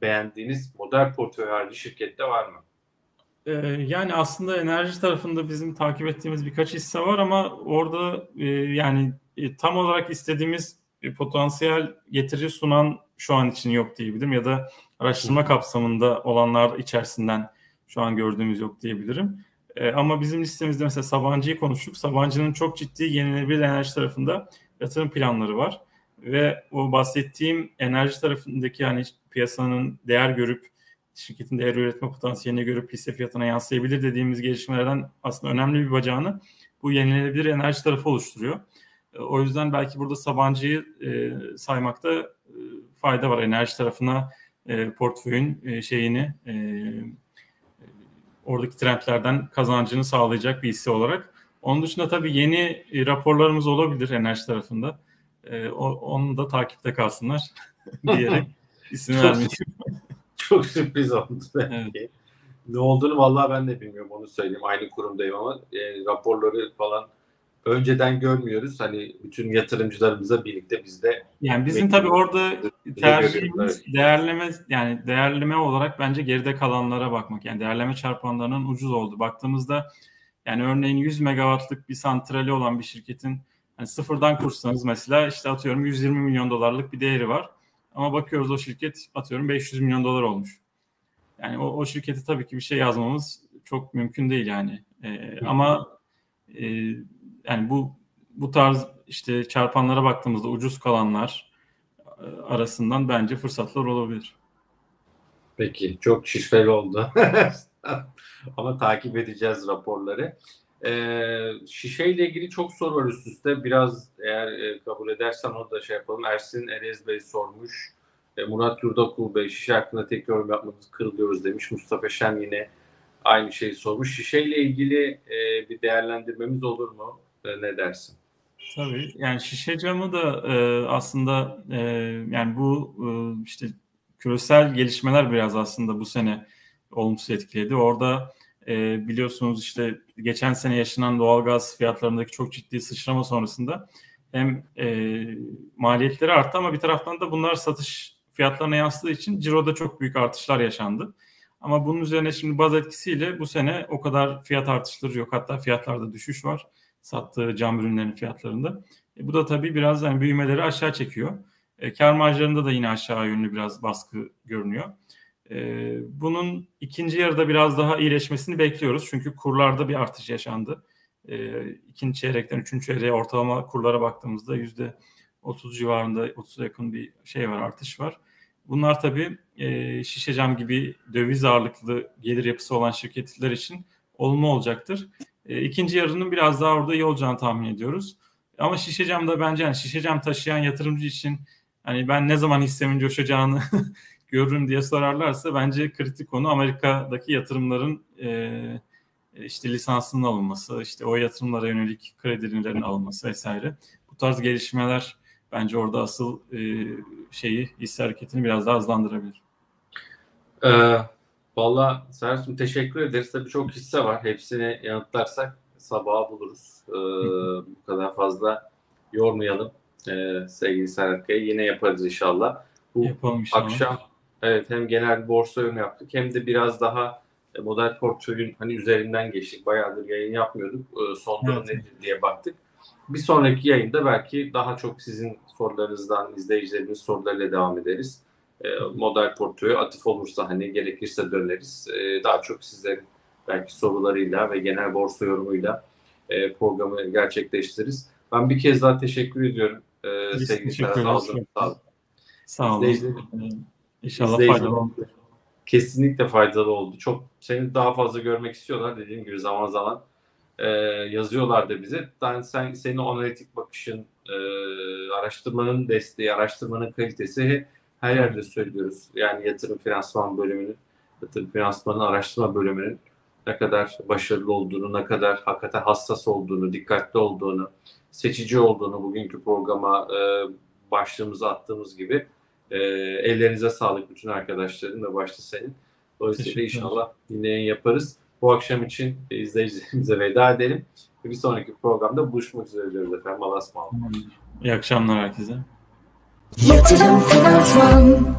[SPEAKER 1] beğendiğiniz model portföy harici şirkette var mı?
[SPEAKER 2] Ee, yani aslında enerji tarafında bizim takip ettiğimiz birkaç hisse var ama orada e, yani e, tam olarak istediğimiz bir potansiyel getiri sunan şu an için yok diyebilirim ya da araştırma kapsamında olanlar içerisinden şu an gördüğümüz yok diyebilirim. E, ama bizim listemizde mesela Sabancı'yı konuştuk. Sabancı'nın çok ciddi yenilenebilir enerji tarafında yatırım planları var. Ve o bahsettiğim enerji tarafındaki yani piyasanın değer görüp şirketin değer üretme potansiyeline görüp hisse fiyatına yansıyabilir dediğimiz gelişmelerden aslında önemli bir bacağını bu yenilenebilir enerji tarafı oluşturuyor. E, o yüzden belki burada Sabancı'yı e, saymakta e, fayda var. Enerji tarafına e, portföyün e, şeyini e, oradaki trendlerden kazancını sağlayacak bir hisse olarak. Onun dışında tabii yeni e, raporlarımız olabilir enerji tarafında. E, o, onu da takipte kalsınlar <laughs> diyerek isim vermeyeyim. <laughs>
[SPEAKER 1] Çok sürpriz oldu belki. Evet. Ne olduğunu vallahi ben de bilmiyorum onu söyleyeyim. Aynı kurumdayım ama e, raporları falan önceden görmüyoruz. Hani bütün yatırımcılarımıza birlikte biz de
[SPEAKER 2] yani bizim tabii orada tercihimiz değerleme yani değerleme olarak bence geride kalanlara bakmak. Yani değerleme çarpanlarının ucuz oldu. Baktığımızda yani örneğin 100 megawattlık bir santrali olan bir şirketin hani sıfırdan kursanız mesela işte atıyorum 120 milyon dolarlık bir değeri var. Ama bakıyoruz o şirket atıyorum 500 milyon dolar olmuş. Yani o, o şirketi tabii ki bir şey yazmamız çok mümkün değil yani. Ee, ama e, yani bu bu tarz işte çarpanlara baktığımızda ucuz kalanlar e, arasından bence fırsatlar olabilir.
[SPEAKER 1] Peki çok şişfeli oldu. <laughs> Ama takip edeceğiz raporları. Ee, şişeyle ilgili çok soru var üst üste. Biraz eğer e, kabul edersen onu da şey yapalım. Ersin Erez Bey sormuş. E, Murat Yurdakul Bey şişe hakkında tek yorum yapmanızı kırılıyoruz demiş. Mustafa Şen yine aynı şeyi sormuş. Şişeyle ilgili e, bir değerlendirmemiz olur mu? E, ne dersin?
[SPEAKER 2] Tabii yani şişe camı da e, aslında e, yani bu e, işte küresel gelişmeler biraz aslında bu sene olumsuz etkiledi. Orada e, biliyorsunuz işte geçen sene yaşanan doğalgaz fiyatlarındaki çok ciddi sıçrama sonrasında hem e, maliyetleri arttı ama bir taraftan da bunlar satış fiyatlarına yansıdığı için ciroda çok büyük artışlar yaşandı. Ama bunun üzerine şimdi baz etkisiyle bu sene o kadar fiyat artışları yok. Hatta fiyatlarda düşüş var sattığı cam ürünlerinin fiyatlarında. E, bu da tabii biraz yani büyümeleri aşağı çekiyor. E, kar marjlarında da yine aşağı yönlü biraz baskı görünüyor. E, bunun ikinci yarıda biraz daha iyileşmesini bekliyoruz. Çünkü kurlarda bir artış yaşandı. E, ikinci çeyrekten üçüncü çeyreğe ortalama kurlara baktığımızda yüzde 30 civarında 30'a yakın bir şey var artış var. Bunlar tabii e, şişe cam gibi döviz ağırlıklı gelir yapısı olan şirketler için olumlu olacaktır. E, ikinci yarının biraz daha orada iyi olacağını tahmin ediyoruz. Ama şişe cam da bence yani şişe cam taşıyan yatırımcı için hani ben ne zaman hissemin coşacağını <laughs> görürüm diye sorarlarsa bence kritik konu Amerika'daki yatırımların e, işte lisansının alınması, işte o yatırımlara yönelik kredilerin alınması vesaire. Bu tarz gelişmeler bence orada asıl e, şeyi hisse hareketini biraz daha hızlandırabilir.
[SPEAKER 1] Ee, Valla Serhat'cığım teşekkür ederiz. Tabii çok hisse var. Hepsini yanıtlarsak sabaha buluruz. Ee, bu kadar fazla yormayalım ee, sevgili Serhat Bey. Yine yaparız inşallah. Bu Yapalım inşallah. akşam evet hem genel borsa yorum yaptık hem de biraz daha e, model portföyün hani üzerinden geçtik. Bayağıdır yayın yapmıyorduk. Ee, son durum evet. nedir diye baktık. Bir sonraki yayında belki daha çok sizin sorularınızdan, izleyicilerimiz sorularıyla devam ederiz e, model portföyü atıf olursa hani gerekirse döneriz. E, daha çok sizlerin belki sorularıyla ve genel borsa yorumuyla e, programı gerçekleştiririz. Ben bir kez daha teşekkür ediyorum. E, sevgili Ağzı'nın
[SPEAKER 2] sağ olun. Sağ olun. İnşallah faydalı oldu.
[SPEAKER 1] Kesinlikle faydalı oldu. Çok seni daha fazla görmek istiyorlar dediğim gibi zaman zaman e, yazıyorlar da bize. Yani sen senin o analitik bakışın, e, araştırmanın desteği, araştırmanın kalitesi her yerde söylüyoruz. Yani yatırım finansman bölümünün, yatırım finansmanın araştırma bölümünün ne kadar başarılı olduğunu, ne kadar hakikaten hassas olduğunu, dikkatli olduğunu, seçici olduğunu bugünkü programa e, başlığımıza attığımız gibi e, ellerinize sağlık bütün arkadaşların ve başta senin. Dolayısıyla inşallah yine yayın yaparız. Bu akşam için izleyicilerimize veda edelim. Bir sonraki programda buluşmak üzere diyoruz efendim. Allah'a ısmarladık.
[SPEAKER 2] İyi akşamlar herkese.
[SPEAKER 3] Yatırım Finansman